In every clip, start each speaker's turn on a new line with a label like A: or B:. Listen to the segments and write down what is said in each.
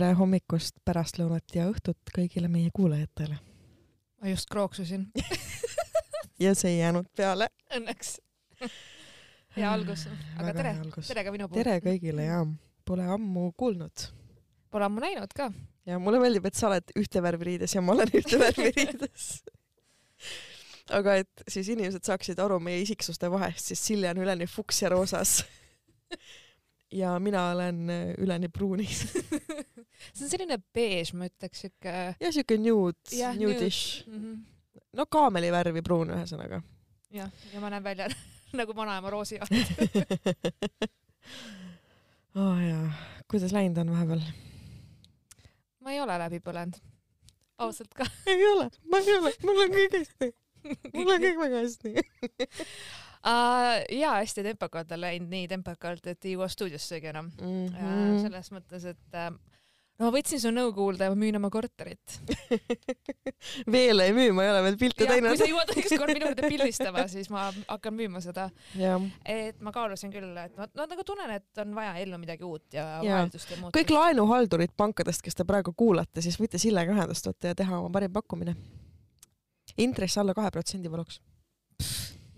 A: tere hommikust, pärastlõunat ja õhtut kõigile meie kuulajatele.
B: ma just krooksusin
A: ja see ei jäänud peale.
B: Õnneks. hea algus, aga tere, tere ka minu poolt.
A: tere kõigile ja pole ammu kuulnud.
B: Pole ammu näinud ka.
A: ja mulle meeldib, et sa oled ühte värvi riides ja ma olen ühte värvi riides aga et siis inimesed saaksid aru meie isiksuste vahest, siis Silja on üleni fuks ja roosas ja mina olen äh, üleni pruunis
B: see on selline beež, ma ütleks, siuke.
A: jah, siuke nude, nudish mm. -hmm. no kaamelivärvi pruun, ühesõnaga.
B: jah, ja ma näen välja nagu vanaema roosijaht
A: oh jaa, kuidas läinud on vahepeal?
B: ma ei ole läbi põlenud, ausalt ka.
A: ei ole, ma ei ole, mul on kõik hästi mul on kõik väga hästi
B: uh,. ja hästi tempokalt on läinud, nii tempokalt, et ei jõua stuudiossegi enam mm. -hmm. Uh, selles mõttes, et uh, no ma võtsin su nõu kuulda ja ma müün oma korterit
A: veel ei müü, ma ei ole veel pilte teinud.
B: kui sa jõuad ükskord minu juurde pildistama, siis ma hakkan müüma seda. et ma kaalusin küll, et ma no, nagu tunnen, et on vaja ellu midagi uut ja, ja. vaheldust ja muutust.
A: kõik laenuhaldurid pankadest, kes te praegu kuulate, siis võite Sillega ühendust võtta ja teha oma parim pakkumine intress alla kahe protsendi paluks.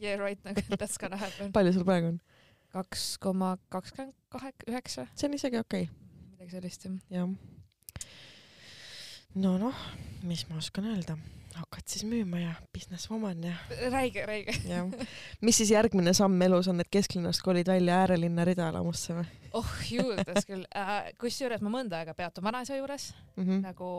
B: Yeah right, nagu that's gonna happen.
A: palju sul praegu on?
B: kaks koma kakskümmend kaheksa, üheksa.
A: see on isegi okei okay..
B: midagi sellist jah.
A: jah. no noh, mis ma oskan öelda, hakkad siis müüma ja business woman ja.
B: räige, räige.
A: jah. mis siis järgmine samm elus on, et kesklinnast kolid välja äärelinna ridaelamusse või?
B: oh juures küll äh,, kusjuures ma mõnda aega peatun vanaisa juures mm -hmm. nagu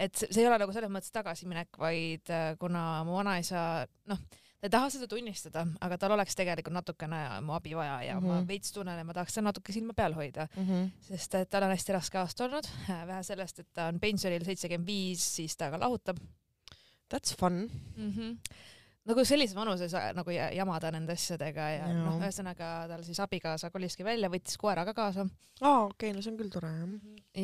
B: et see ei ole nagu selles mõttes tagasiminek, vaid äh, kuna mu vanaisa, noh, ta ei taha seda tunnistada, aga tal oleks tegelikult natukene mu abi vaja ja mm -hmm. ma mhm. veits tunnen, et ma tahaks seal natuke silma peal hoida mm, -hmm. sest et tal on hästi raske aasta olnud, vähe sellest, et ta on pensionil seitsekümmend viis, siis ta ka lahutab.
A: That's fun
B: mm. -hmm nagu sellises vanuses nagu jamada nende asjadega ja, ja. noh, ühesõnaga tal siis abikaasa koliski välja, võttis koera ka kaasa.
A: aa, okei okay,, no see on küll tore jah.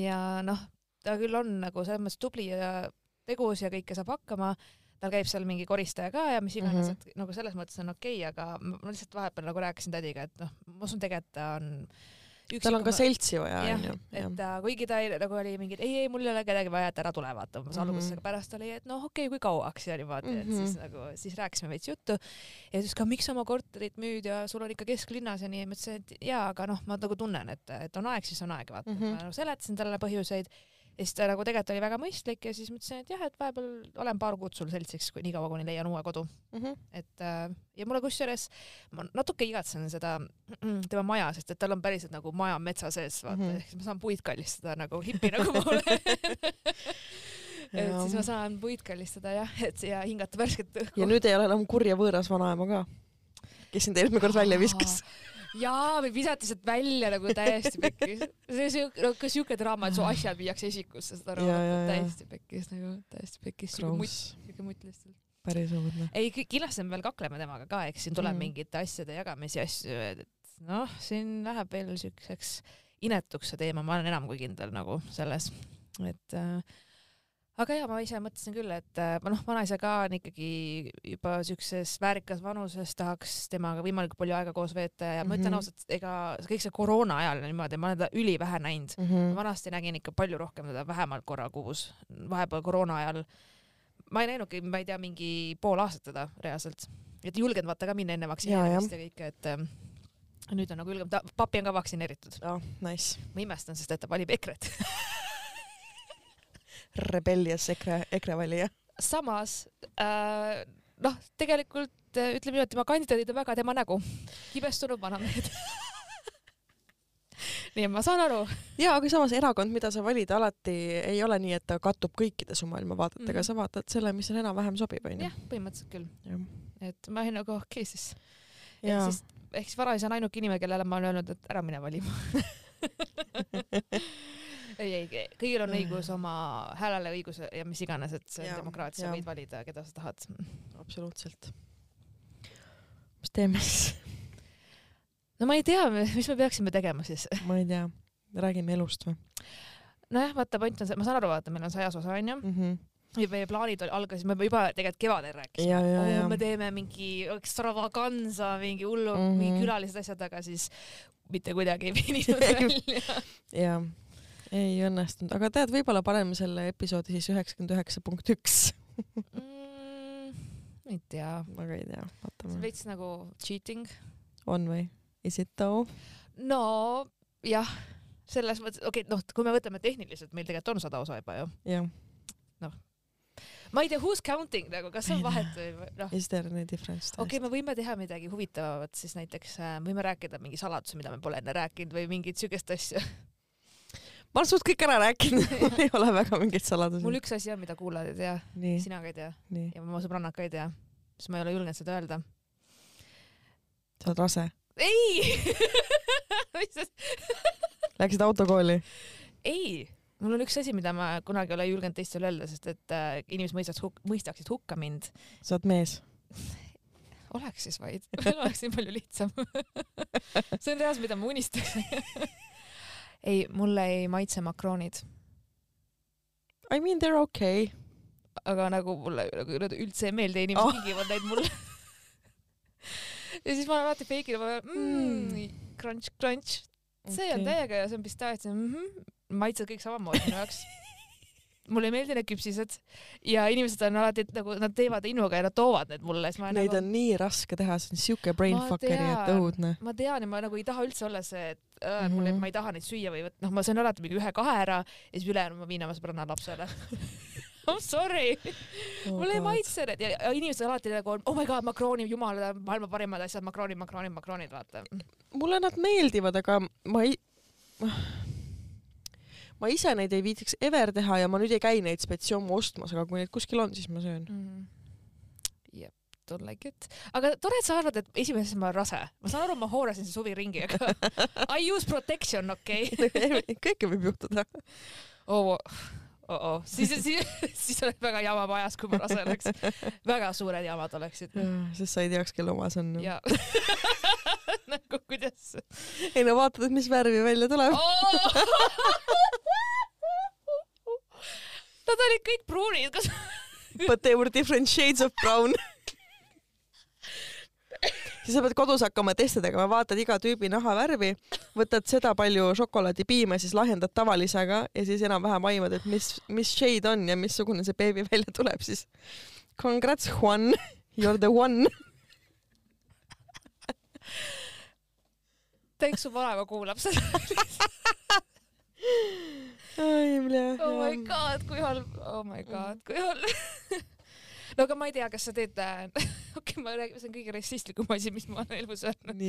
B: ja noh, ta küll on nagu selles mõttes tubli ja tegus ja kõike saab hakkama, tal käib seal mingi koristaja ka ja mis iganes mm, -hmm. et nagu selles mõttes on okei okay,, aga ma lihtsalt vahepeal nagu rääkisin tädiga, et noh, ma usun tegelikult ta on
A: Üksikuma... tal on ka seltsi vaja,
B: onju. et äh, kuigi ta ei, nagu oli mingi, et ei, ei, mul ei ole kedagi vaja, et ära tule, vaata umbes mm -hmm. alguses, aga pärast oli, et noh, okei okay,, kui kauaks ja niimoodi mm, -hmm. et siis mhm. nagu, siis rääkisime veits juttu. ja siis ka, miks sa oma korterit müüd ja sul on ikka kesklinnas ja nii, ma ütlesin, et jaa, aga noh, ma nagu tunnen, et, et on aeg, siis on aeg, vaata mm. -hmm. ma nagu seletasin talle põhjuseid ja siis ta nagu tegelikult oli väga mõistlik ja siis mõtlesin, et jah, et vahepeal olen paar kuud sul seltsiks, nii kaua, kuni leian uue kodu mm. -hmm. et äh, ja mulle kusjuures, ma natuke igatsen seda tema maja, sest et tal on päriselt nagu maja metsa sees, vaata mm, -hmm. ehk siis ma saan puid kallistada nagu hipi nagu ma olen et siis ma saan puid kallistada jah, et ja hingata värsket õhku.
A: ja nüüd ei ole enam kurja võõras vanaema ka, kes sind eelmine kord välja viskas
B: jaa, või visati sealt välja nagu täiesti pekkis. see siuke, no ka siuke draama, et su asjad viiakse esikusse, saad aru, täiesti pekkis nagu, täiesti pekkis. siuke mutt, siuke mutt lihtsalt.
A: päris õudne.
B: ei, kindlasti me veel kakleme temaga ka, eks siin tuleb mm. mingite asjade jagamisi asju, et noh, siin läheb veel siukseks inetuks see teema, ma olen enam kui kindel nagu selles, et äh, aga ja ma ise mõtlesin küll, et äh, noh, vanaisa ka on ikkagi juba siukses väärikas vanuses, tahaks temaga võimalikult palju aega koos veeta ja mm -hmm. ma ütlen mhm. ausalt, ega kõik see koroona ajal niimoodi, ma olen teda ülivähe näinud mm. -hmm. vanasti nägin ikka palju rohkem teda, vähemalt korra kuus, vahepeal koroona ajal. ma ei näinudki, ma ei tea, mingi pool aastat teda reaalselt, et julgenud vaata ka minna enne vaktsineerimist ja, ja kõike, et äh, nüüd on nagu julgem, ta, papi on ka vaktsineeritud.
A: oh, nice.
B: ma imestan, sest et ta valib EKRE-t
A: rebellious EKRE, EKRE valija.
B: samas äh, noh, tegelikult äh, ütleme niimoodi, tema kandidaadid on väga tema nägu, kibestunud vanamehed nii ma saan aru.
A: ja, aga samas erakond, mida sa valid, alati ei ole nii, et ta kattub kõikide su maailmavaadetega mm, -hmm. sa vaatad selle, mis sulle enam-vähem sobib, onju.
B: jah, põhimõtteliselt küll. et ma olin nagu okei okay, siis. ehk siis, ehk siis varaisa on ainuke inimene, kellele ma olen öelnud, et ära mine valima ei, ei, kõigil on õigus oma häälele õigus ja mis iganes, et see on demokraatia, sa võid valida, keda sa tahad.
A: absoluutselt. mis teeme siis?
B: no ma ei tea, mis me peaksime tegema siis?
A: ma ei tea, räägime elust või?
B: nojah, vaata, point on see, ma saan aru, vaata, meil on sajas osa onju mm. -hmm ja meie plaanid algasid, me juba tegelikult kevadel rääkisime, oh, me teeme mingi extravaganza, mingi hullu mm, -hmm. mingi külalised asjad, aga siis mitte kuidagi ei veninud välja.
A: jah ei õnnestunud, aga tead, võib-olla paneme selle episoodi siis üheksakümmend üheksa punkt üks.
B: mm,. ei tea,
A: aga ei tea, vaatame.
B: veits nagu cheating.
A: on või? Is it though?
B: no jah, selles mõttes, okei okay,, noh, kui me võtame tehniliselt, meil tegelikult on sada osa juba ju.
A: jah.
B: ma ei tea, who's counting nagu, kas on vahet või noh,
A: Is there any difference?
B: okei okay,, me võime teha midagi huvitavat, siis näiteks äh, võime rääkida mingi saladuse, mida me pole enne rääkinud või mingit siukest asja.
A: ma olen suht kõik ära rääkinud, mul ei ole väga mingeid saladusi.
B: mul üks asi on, mida kuulajad ei tea, sina ka ei tea
A: nii,
B: ja mu sõbrannad ka ei tea, sest ma ei ole julgenud seda öelda.
A: sa oled rase.
B: ei
A: Läksid autokooli?
B: ei, mul on üks asi, mida ma kunagi ei ole julgenud teistele öelda, sest et äh, inimesed mõistaks huk-, mõistaksid hukka mind.
A: sa oled mees?
B: oleks siis vaid, elu oleks nii palju lihtsam. see on reaalsus, mida ma unistaks. ei, mulle ei maitse makroonid,
A: I mean they are okay.
B: aga nagu mulle nagu nad üldse ei meeldi ja inimesed
A: Oh.
B: kingivad neid mulle. ja siis ma alati feigin, ma mm, crunch, crunch, see on täiega ja see on pistaats mm. -hmm. maitsed kõik samamoodi minu jaoks. mulle ei meeldi need küpsised ja inimesed on alati nagu nad teevad innuga ja nad toovad need mulle, siis ma
A: Neid
B: nagu
A: on nii raske teha, see on siuke brainfuckeri, et
B: tean.
A: õudne.
B: ma tean ja ma nagu ei taha üldse olla see, et äh,
A: Mhm.
B: mulle, ma ei taha neid süüa või võt-, noh, ma söön alati mingi ühe-kahe ära ja siis ülejäänu ma viin oma sõbranna lapsele I m sorry, mulle ei maitse need ja, ja inimesed alati nagu, oh my god, makrooni, jumal, maailma parimad asjad, makroonid, makroonid, makroonid, vaata.
A: mulle nad meeldivad, aga ma ei, ma ise neid ei viitsiks ever teha ja ma nüüd ei käi neid spetsioome ostmas, aga kui neid kuskil on, siis ma söön.
B: jep, don't like it. aga tore, et sa arvad, et esimesest ma olen rase. ma saan aru, ma hoorasin see suvi ringi, aga I use protection, okei okay.
A: kõike võib juhtuda.
B: oh, oh, oh. siis, siis, siis oleks väga jama majas, kui ma rase oleks. väga suured jamad oleksid.
A: sest sa ei teaks, kelle oma see on.
B: nagu kuidas
A: ei no vaatad, et mis värvi välja tuleb.
B: oh!. Nad olid kõik pruunid, kas
A: But they were different shades of brown. Siis sa pead kodus hakkama teste tegema, vaatad iga tüübi nahavärvi, võtad seda palju šokolaadipiima, siis lahjendad tavalisega ja siis enam-vähem aimad, et mis, mis shade on ja missugune see beebi välja tuleb, siis congrats, Juan, you are the one.
B: täitsa su vanaema kuulab seda. oh my god, kui halb, oh my god, kui halb. no aga ma ei tea, kas sa teed, okei okay,, ma räägin, see on kõige rassistlikum asi, mis ma olen elus öelnud,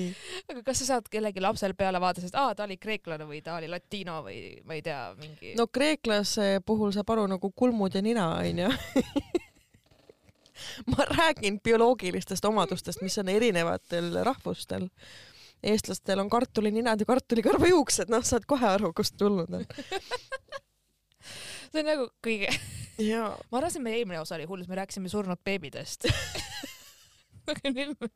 B: aga kas sa saad kellegi lapsel peale vaadata, et aa, ta oli kreeklane või ta oli latino või ma ei tea, mingi no..
A: kreeklase puhul saab aru nagu kulmud ja nina onju. ma räägin bioloogilistest omadustest, mis on erinevatel rahvustel. eestlastel on kartulininad ja kartulikarvajuuksed, noh, saad kohe aru, kust tulnud on.
B: see on nagu kõige,
A: jaa.
B: ma arvasin, meie eelmine osa oli hull, me rääkisime surnud beebidest. aga nüüd me,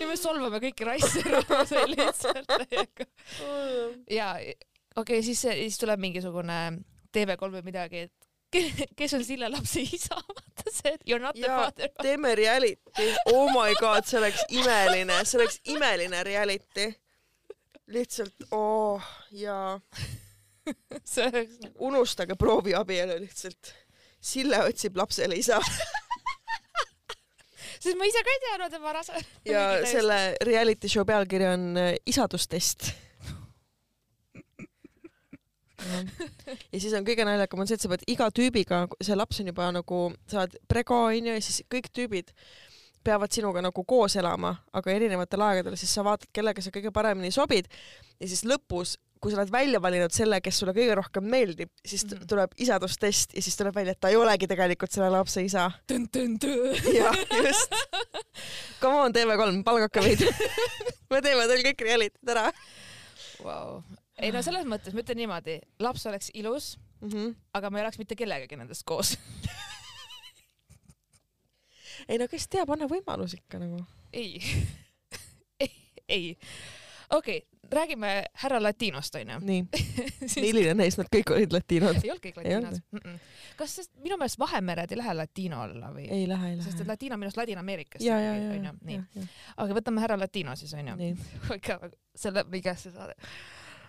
B: nüüd me solvame kõiki rasse rahvuse lihtsalt täiega. ja okei okay,, siis, siis tuleb mingisugune TV3 või midagi, et ke- kes on Sille lapse isa, vaata see, et you are not the
A: Jaa.
B: father.
A: teeme reality, oh my god, see oleks imeline, see oleks imeline reality. lihtsalt, oh jaa,
B: see oleks
A: unustage prooviabielu lihtsalt. Sille otsib lapsele isa
B: sest ma ise ka ei teadnud, et ma rase.
A: ja selle reality show pealkiri on äh, isadustest. ja siis on kõige naljakam on see, et sa pead iga tüübiga, see laps on juba nagu, sa oled prego onju ja siis kõik tüübid peavad sinuga nagu koos elama, aga erinevatel aegadel, siis sa vaatad, kellega sa kõige paremini sobid ja siis lõpus, kui sa oled välja valinud selle, kes sulle kõige rohkem meeldib, siis t-
B: Mhm.
A: tuleb isadustest ja siis tuleb välja, et ta ei olegi tegelikult selle lapse isa. jah, just. Come on, TV3, palgake meid. me teeme teil kõik reality'd ära
B: wow.. ei no selles mõttes ma ütlen niimoodi, laps oleks ilus,
A: mm. -hmm.
B: aga ma ei oleks mitte kellegagi nendest koos.
A: ei no kes teab, anna võimalus ikka nagu.
B: ei, ei. Okei okay,, räägime härra Latinost onju.
A: nii, milline neist nad kõik olid latiinod?
B: ei olnud kõik latiinod mm. -mm. kas sest minu meelest Vahemered ei lähe latino alla või?
A: ei lähe, ei
B: sest et
A: lähe.
B: latiino on minu arust Ladina-Ameerikast. onju nii aga võtame härra Latino siis onju. selle, kes see saade.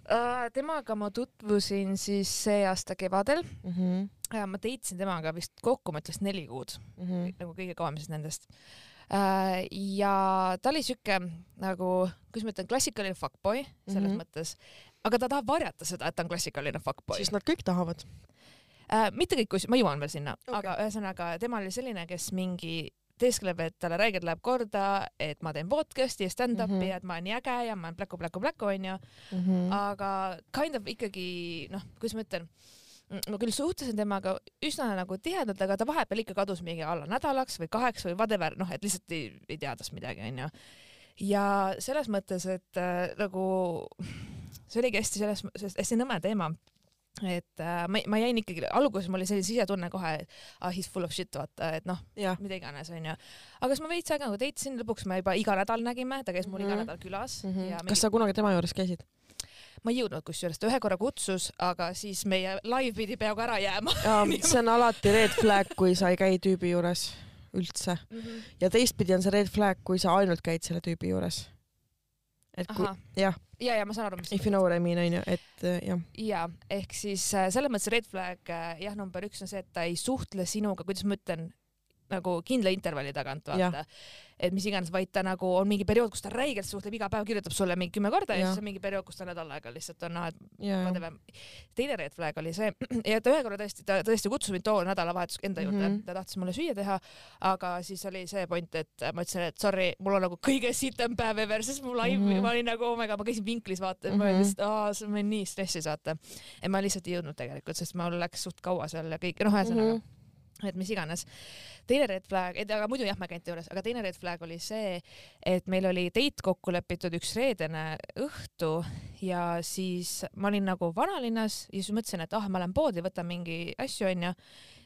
B: uh, temaga ma tutvusin siis see aasta kevadel
A: mm. -hmm.
B: ja ma date'isin temaga vist kokku ma ütleks neli kuud
A: Mm -hmm.
B: nagu kõige kauem siis nendest. Ja ta oli siuke nagu, kuidas ma ütlen, klassikaline fuckboy selles mm. -hmm. mõttes, aga ta tahab varjata seda, et ta on klassikaline fuckboy
A: siis nad kõik tahavad.
B: uh,. mitte kõik, kus ma jõuan veel sinna okay., aga ühesõnaga tema oli selline, kes mingi teeskleb, et talle räigelt läheb korda, et ma teen podcast'i ja stand-up'i mm. -hmm. ja et ma olen nii äge ja ma olen pläku-pläku-pläku onju
A: Mm -hmm.
B: aga kind of ikkagi noh, kuidas ma ütlen, ma küll suhtlesin temaga üsna nagu tihedalt, aga ta vahepeal ikka kadus mingi alla nädalaks või kaheks või whatever, noh, et lihtsalt ei, ei tea tast midagi, onju. ja selles mõttes, et äh, nagu see oligi hästi selles, hästi nõme teema et äh, ma, ma jäin ikkagi, alguses mul oli selline sisetunne kohe, et ah, he is full of shit, vaata, et noh, mida iganes, onju. aga siis ma veits aega nagu date'isin, lõpuks me juba iga nädal nägime, ta käis mul mm -hmm. iga
A: Mhm.
B: nädal külas
A: mm
B: mm
A: -hmm.
B: ja
A: kas sa kunagi tema juures käisid?
B: Ma ei jõudnud kusjuures, ta ühe korra kutsus, aga siis meie live pidi peaaegu ära jääma
A: see on alati red flag, kui sa ei käi tüübi juures üldse
B: mm. -hmm.
A: ja teistpidi on see red flag, kui sa ainult käid selle tüübi juures. et kui, jah,
B: ja, ja ma saan aru, mis
A: if you know what I mean onju, et äh, jah.
B: ja ehk siis äh, selles mõttes red flag äh, jah, number üks on see, et ta ei suhtle sinuga, kuidas ma ütlen, nagu kindla intervalli tagant vaata. et mis iganes, vaid ta nagu on mingi periood, kus ta räigelt suhtleb iga päev, kirjutab sulle mingi kümme korda ja, ja siis on mingi periood, kus ta nädal aega lihtsalt on noh, et whatever. teine red flag oli see, ja ta ühe korra tõesti, ta tõesti kutsus mind too nädalavahetus enda juurde mm. -hmm. ta tahtis mulle süüa teha, aga siis oli see point, et ma ütlesin, et sorry, mul on nagu kõige sitem päev ever, sest mu live mm. -hmm. ma olin nagu oh my god, ma käisin vinklis vaata mm, -hmm. ma olin
A: Mhm.
B: lihtsalt, aa, ma olin nii stressis vaata. et ma lihtsalt ei jõudnud tegelikult, sest mul läks suht kaua seal ja kõik, noh, ühesõnaga mm. -hmm. Et mis iganes. teine red flag, aga muidu jah, ma käin ta juures, aga teine red flag oli see, et meil oli date kokku lepitud üks reedene õhtu ja siis ma olin nagu vanalinnas ja siis mõtlesin, et ah, ma lähen poodi, võtan mingi asju onju.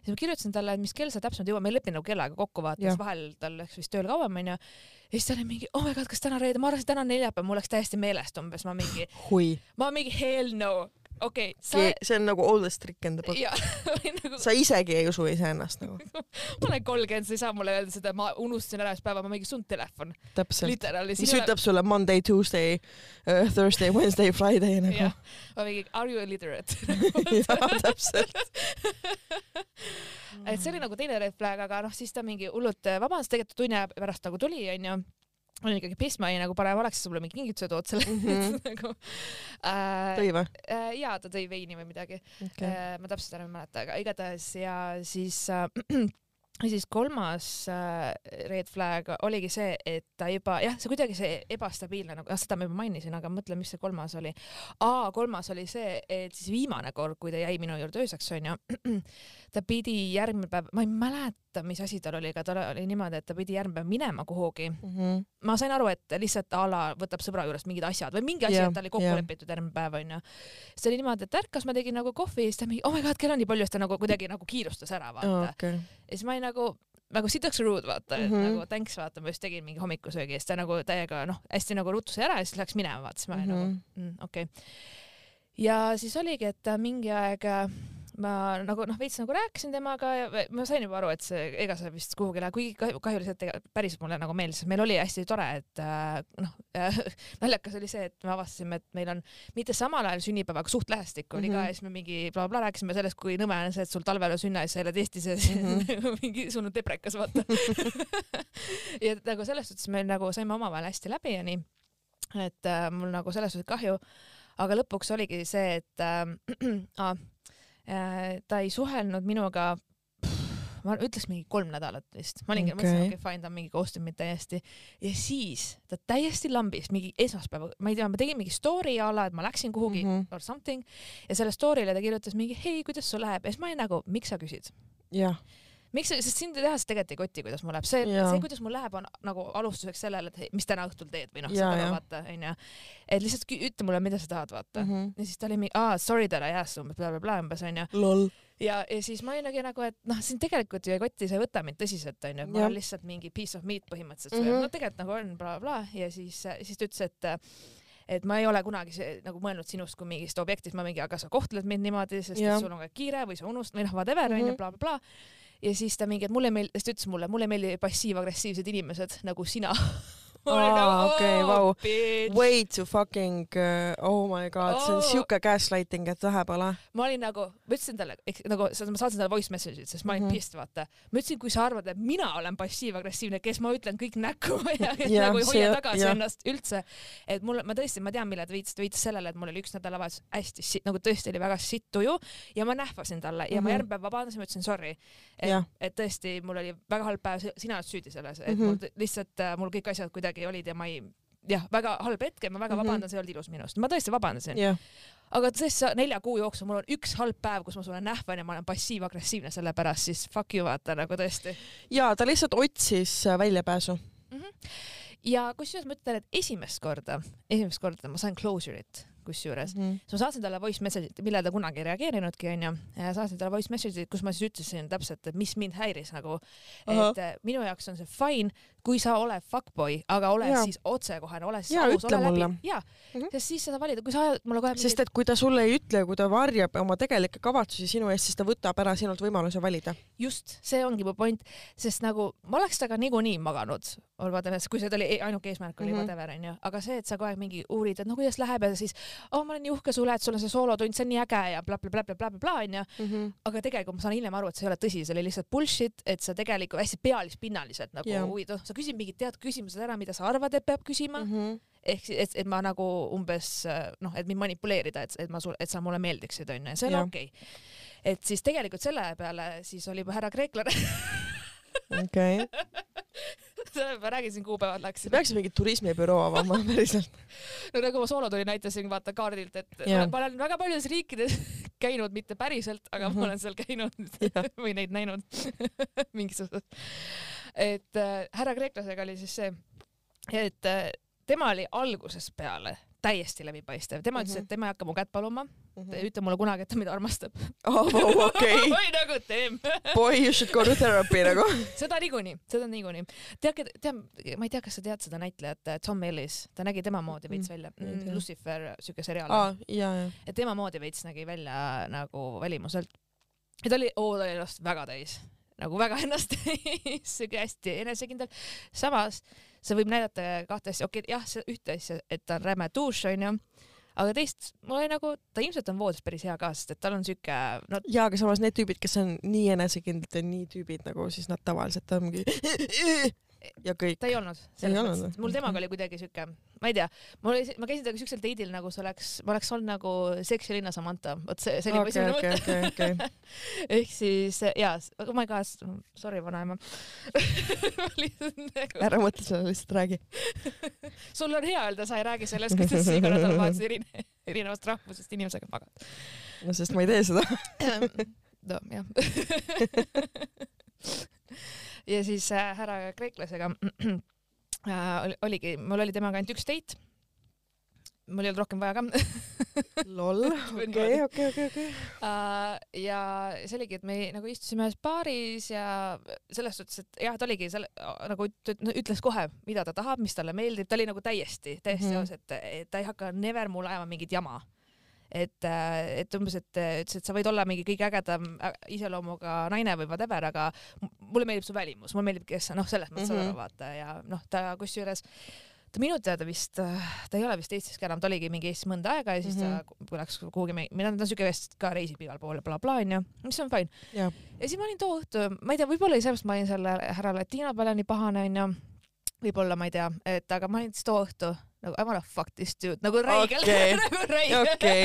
B: siis ma kirjutasin talle, et mis kell sa täpsemalt jõuad, ma ei leppinud nagu kellaga kokku vaata, siis vahel tal läks vist tööl kauem onju. ja siis ta oli mingi, oh my god, kas täna reede, ma arvasin, et täna on neljapäev, mul läks täiesti meelest umbes, ma mingi,
A: hui,
B: ma mingi hell no, okei okay,, sa
A: see on nagu oldest trick in the book.
B: nagu
A: sa isegi ei usu iseennast nagu,
B: ma olen kolmkümmend, sa ei saa mulle öelda seda, ma unustasin ära ühe päeva, ma mingi sul on telefon,
A: täpselt. mis ütleb sulle Monday, Tuesday uh,, Thursday, Wednesday, Friday nagu
B: ma mingi are you illiterate
A: jah, täpselt.
B: et see oli nagu teine red flag, aga noh, siis ta mingi hullult vabandas, tegelikult tunni aja pärast nagu tuli, onju. Olin ikkagi pissed, ma olin nagu parem oleks sa mulle mingi kingituse tood selle mm. -hmm. nagu äh,.
A: tõi või?
B: äh, jaa, ta tõi veini või midagi okay.. ma täpselt enam ei mäleta, aga igatahes ja siis äh, ja siis kolmas äh, red flag oligi see, et ta juba jah, see kuidagi see ebastabiilne nagu, ah seda ma juba mainisin, aga mõtle, mis see kolmas oli. aa, kolmas oli see, et siis viimane kord, kui ta jäi minu juurde ööseks onju, ta pidi järgmine päev, ma ei mäleta, mis asi tal oli, aga tal oli niimoodi, et ta pidi järgmine päev minema kuhugi.
A: Mhm.
B: ma sain aru, et lihtsalt a la võtab sõbra juurest mingid asjad või mingi asi
A: Jah,
B: yeah,, et ta oli kokku
A: jah.
B: yeah. lepitud järgmine päev onju. siis oli niimoodi, et ärkas, ma tegin nagu kohvi ja siis ta mingi oh my god, kell on nii palju, siis ta nagu kuidagi nagu kiirustas ära vaata oh.. Ja siis ma olin nagu nagu sitaks rude vaata, et mm
A: Mhm.
B: -hmm. nagu thanks vaata, ma just tegin mingi hommikusöögi ja siis ta nagu täiega noh, hästi nagu ruttus ära ja siis läks minema vaata, siis ma olin mm -hmm. nagu mm, okei okay.. ja siis oligi, et ta mingi aeg äh, ma nagu noh, veits nagu rääkisin temaga ja ma sain juba aru, et see, ega see vist kuhugi ei lähe, kuigi kahju, kahju oli see, et ega päriselt mulle nagu meeldis, meil oli hästi tore, et äh, noh äh, naljakas oli see, et me avastasime, et meil on mitte samal ajal sünnipäev, aga suht lähestikku oli mm -hmm. ka
A: Mhm.
B: ja siis me mingi blablabla rääkisime sellest, kui nõme on see, et sul talvel on sünna ja sa elad Eestis ja siis mingi sul on deprekas vaata ja nagu selles suhtes me nagu saime omavahel hästi läbi ja nii, et äh, mul nagu selles suhtes kahju, aga lõpuks oligi see, et äh, äh, ta ei suhelnud minuga ma ütleks mingi kolm nädalat vist, ma olingi okay., mõtlesin
A: Okei.
B: okay, fine, ta on mingi koostöömid täiesti ja siis ta täiesti lambis mingi esmaspäeva, ma ei tea, ma tegin mingi story a la, et ma läksin kuhugi mm. -hmm. or something ja selle story'le ta kirjutas mingi hei, kuidas sul läheb ja siis ma olin nagu, miks sa küsid?
A: jah,
B: miks, sest sind tehas tegelikult ei koti, kuidas mul läheb, see, see, kuidas mul läheb, on nagu alustuseks sellele, et mis täna õhtul teed või noh, saad aru, vaata onju. et lihtsalt ütle mulle, mida sa tahad, vaata mm. -hmm. ja siis ta oli mingi, aa sorry that I asked umbes blablabla umbes onju. ja, ja siis ma olingi nagu, et noh, sind tegelikult ju ei koti, sa ei võta mind tõsiselt onju, et ma olen lihtsalt mingi piece of meat põhimõtteliselt mm, -hmm. no tegelikult nagu on blablabla ja siis, siis ta ütles, et et ma ei ole kunagi see, nagu mõelnud sinust kui mingist objektist, ma mingi, aga sa kohtled mind niimoodi, sest
A: Jah.
B: et sul on ka kiire või sa unustad või noh, whatever onju mm -hmm., blablabla. Ja siis ta mingi, et mulle ei meeldi, siis ta ütles mulle, mulle ei meeldi passiiv-agressiivsed inimesed nagu sina.
A: Aa, okei, vau.
B: bitch.
A: way to fucking uh, oh my god, see on
B: Oh.
A: siuke gaslighting, et vähe pole.
B: ma olin nagu, ma ütlesin talle, nagu sa- ma saatsin talle voice message'id, sest ma olin mm. -hmm. pissed, vaata. ma ütlesin, kui sa arvad, et mina olen passiiv-agressiivne, kes ma ütlen kõik näkku ja kes
A: Jah,
B: nagu ei hoia tagasi
A: jah.
B: ennast üldse. et mul, ma tõesti, ma tean, millele ta viitas, ta viitas sellele, et mul oli üks nädalavahetus hästi sitt, nagu tõesti oli väga sitt tuju ja ma nähvasin talle ja mm -hmm. ma
A: Mhm.
B: järgmine päev vabandasin, ma ütlesin sorry. et
A: Jah.,
B: et tõesti, mul oli väga halb päev, sina oled süüdi selles, et mm. -hmm. mul lihtsalt äh, mul kõik asjad kuidagi olid ja ma ei jah, väga halb hetk ja ma väga mm. -hmm. vabandan, see ei olnud ilus minust, ma tõesti vabandasin
A: jah,
B: aga tõesti sa- nelja kuu jooksul mul on üks halb päev, kus ma sulle nähvan ja ma olen passiiv-agressiivne selle pärast, siis fuck you vaata nagu tõesti.
A: ja ta lihtsalt otsis äh, väljapääsu.
B: ja kusjuures ma ütlen, et esimest korda, esimest korda ma sain closure'it kusjuures,
A: Mhm.
B: siis ma saatsin talle voice message'it, millele ta kunagi ei reageerinudki onju, saatsin talle voice message'it, kus ma siis ütlesin täpselt, et mis mind häiris nagu, et eh, minu jaoks on see fine, kui sa oled fuckboy, aga ole
A: Jaa.
B: siis otsekohene, ole siis
A: Jaa,
B: aus, ole läbi
A: mulle..
B: jaa
A: Mhm.
B: sest siis sa saad valida, kui sa ajad mulle kohe
A: sest et kui ta sulle ei ütle, kui ta varjab oma tegelikke kavatsusi sinu eest, siis ta võtab ära sinult võimaluse valida.
B: just, see ongi mu point, sest nagu ma oleks temaga niikuinii maganud, whatever, kui see oli ainuke eesmärk oli
A: Mhm.
B: mm -hmm. whatever onju, aga see, et sa kogu aeg mingi uurid, et no kuidas läheb ja siis oh ma olen nii uhke sulle, et sul on see soolotund, see on nii äge ja blablabla onju, aga tegelikult ma saan hiljem aru, et see ei ole tõsi, see oli lihtsalt bullshit, et sa tegelikult hästi pealispinnaliselt nagu huvid, noh sa küsid mingid teatud küsimused ära, mida sa arvad, et peab küsima mm,
A: Mhm.
B: -hmm. ehk et, et ma nagu umbes noh, et mind manipuleerida, et, et ma sul, et sa mulle meeldiksid onju ja see on okei okay.. et siis tegelikult selle peale siis oli härra kreeklane
A: okei,
B: ma räägin siin kuupäevad läksid.
A: peaks mingi turismibüroo avama päriselt.
B: no nagu ma soolotuli näitasin vaata kaardilt, et
A: Jah.
B: ma olen väga paljudes riikides käinud, mitte päriselt, aga
A: Mhm.
B: ma olen seal käinud
A: Jah.
B: või neid näinud mingisugused. Et äh, härra kreeklasega oli siis see, et äh, tema oli algusest peale täiesti läbipaistev, tema ütles,
A: Mhm.
B: et tema ei hakka mu kätt paluma, ta ei ütle mulle kunagi, et ta mind armastab.
A: oh, okei,
B: oi nagu teem.
A: boy you should go to therapy nagu.
B: seda niikuinii, seda niikuinii. tead, tead, ma ei tea, kas sa tead seda näitlejat äh, Tom Ellis, ta nägi tema moodi veits
A: Mm,
B: välja mm,. Lucifer, siuke seriaal
A: ja.
B: et tema moodi veits nägi välja nagu välimuselt. ja ta oli, oo ta oli ennast väga täis, nagu väga ennast siuke hästi enesekindel. samas see võib näidata kahte asja, okei okay,, jah, see ühte asja, et ta on räme dušš onju, aga teist, mul oli nagu, ta ilmselt on voodis päris hea ka, sest et tal on siuke, no
A: ja, aga samas need tüübid, kes on nii enesekindlad ja nii tüübid nagu siis nad tavaliselt ongi ja kõik.
B: ta ei olnud.
A: Ei olnud või?
B: mul temaga oli kuidagi siuke, ma ei tea, mul oli, ma käisin temaga siuksel date'il nagu see oleks, ma oleks olnud nagu seksilinna Samantha, vot see, see oli mu esimene mõte. ehk siis jaa, oh my god, sorry vanaema. Nagu,
A: ära mõtle sellele, lihtsalt räägi.
B: sul on hea öelda, sa ei räägi sellest, kuidas sa iga nädalavahetus erine-, erinevast rahvusest inimesega magad.
A: no sest ma ei tee seda.
B: no jah. ja siis äh, härra kreeklasega oligi, mul oli temaga ainult üks date. mul ei olnud rohkem vaja ka.
A: loll, okei, okei, okei, okei.
B: Äh, ja see oligi, et me nagu istusime ühes baaris ja selles suhtes, et jah, ta oligi selle nagu üt- üt- ütles kohe, mida ta tahab, mis talle meeldib, ta oli nagu täiesti, täiesti
A: Mhm.
B: aus, et et ta ei hakka never mulle ajama mingit jama. et, et umbes, et ütles, et sa võid olla mingi kõige ägedam iseloomuga naine või whatever, aga mulle meeldib su välimus, mulle meeldib, kes sa noh, selles mõttes mm
A: Mhm.
B: -hmm. vaata ja noh, ta kusjuures ta minu teada vist, ta ei ole vist Eestis ka enam, ta oligi mingi Eestis mõnda aega ja siis mm -hmm. ta kui läks kuhugi, mina ta on siuke vist ka reisib igal pool ja blablabla onju, mis on fine.
A: Jah.
B: ja siis ma olin too õhtu, ma ei tea, võib-olla sellepärast ma olin selle härra Latino peale nii pahane onju, võib-olla ma ei tea, et aga ma olin siis too õhtu nagu I wanna fuck this dude nagu räigelt
A: Okei.
B: nagu räigelt
A: okei,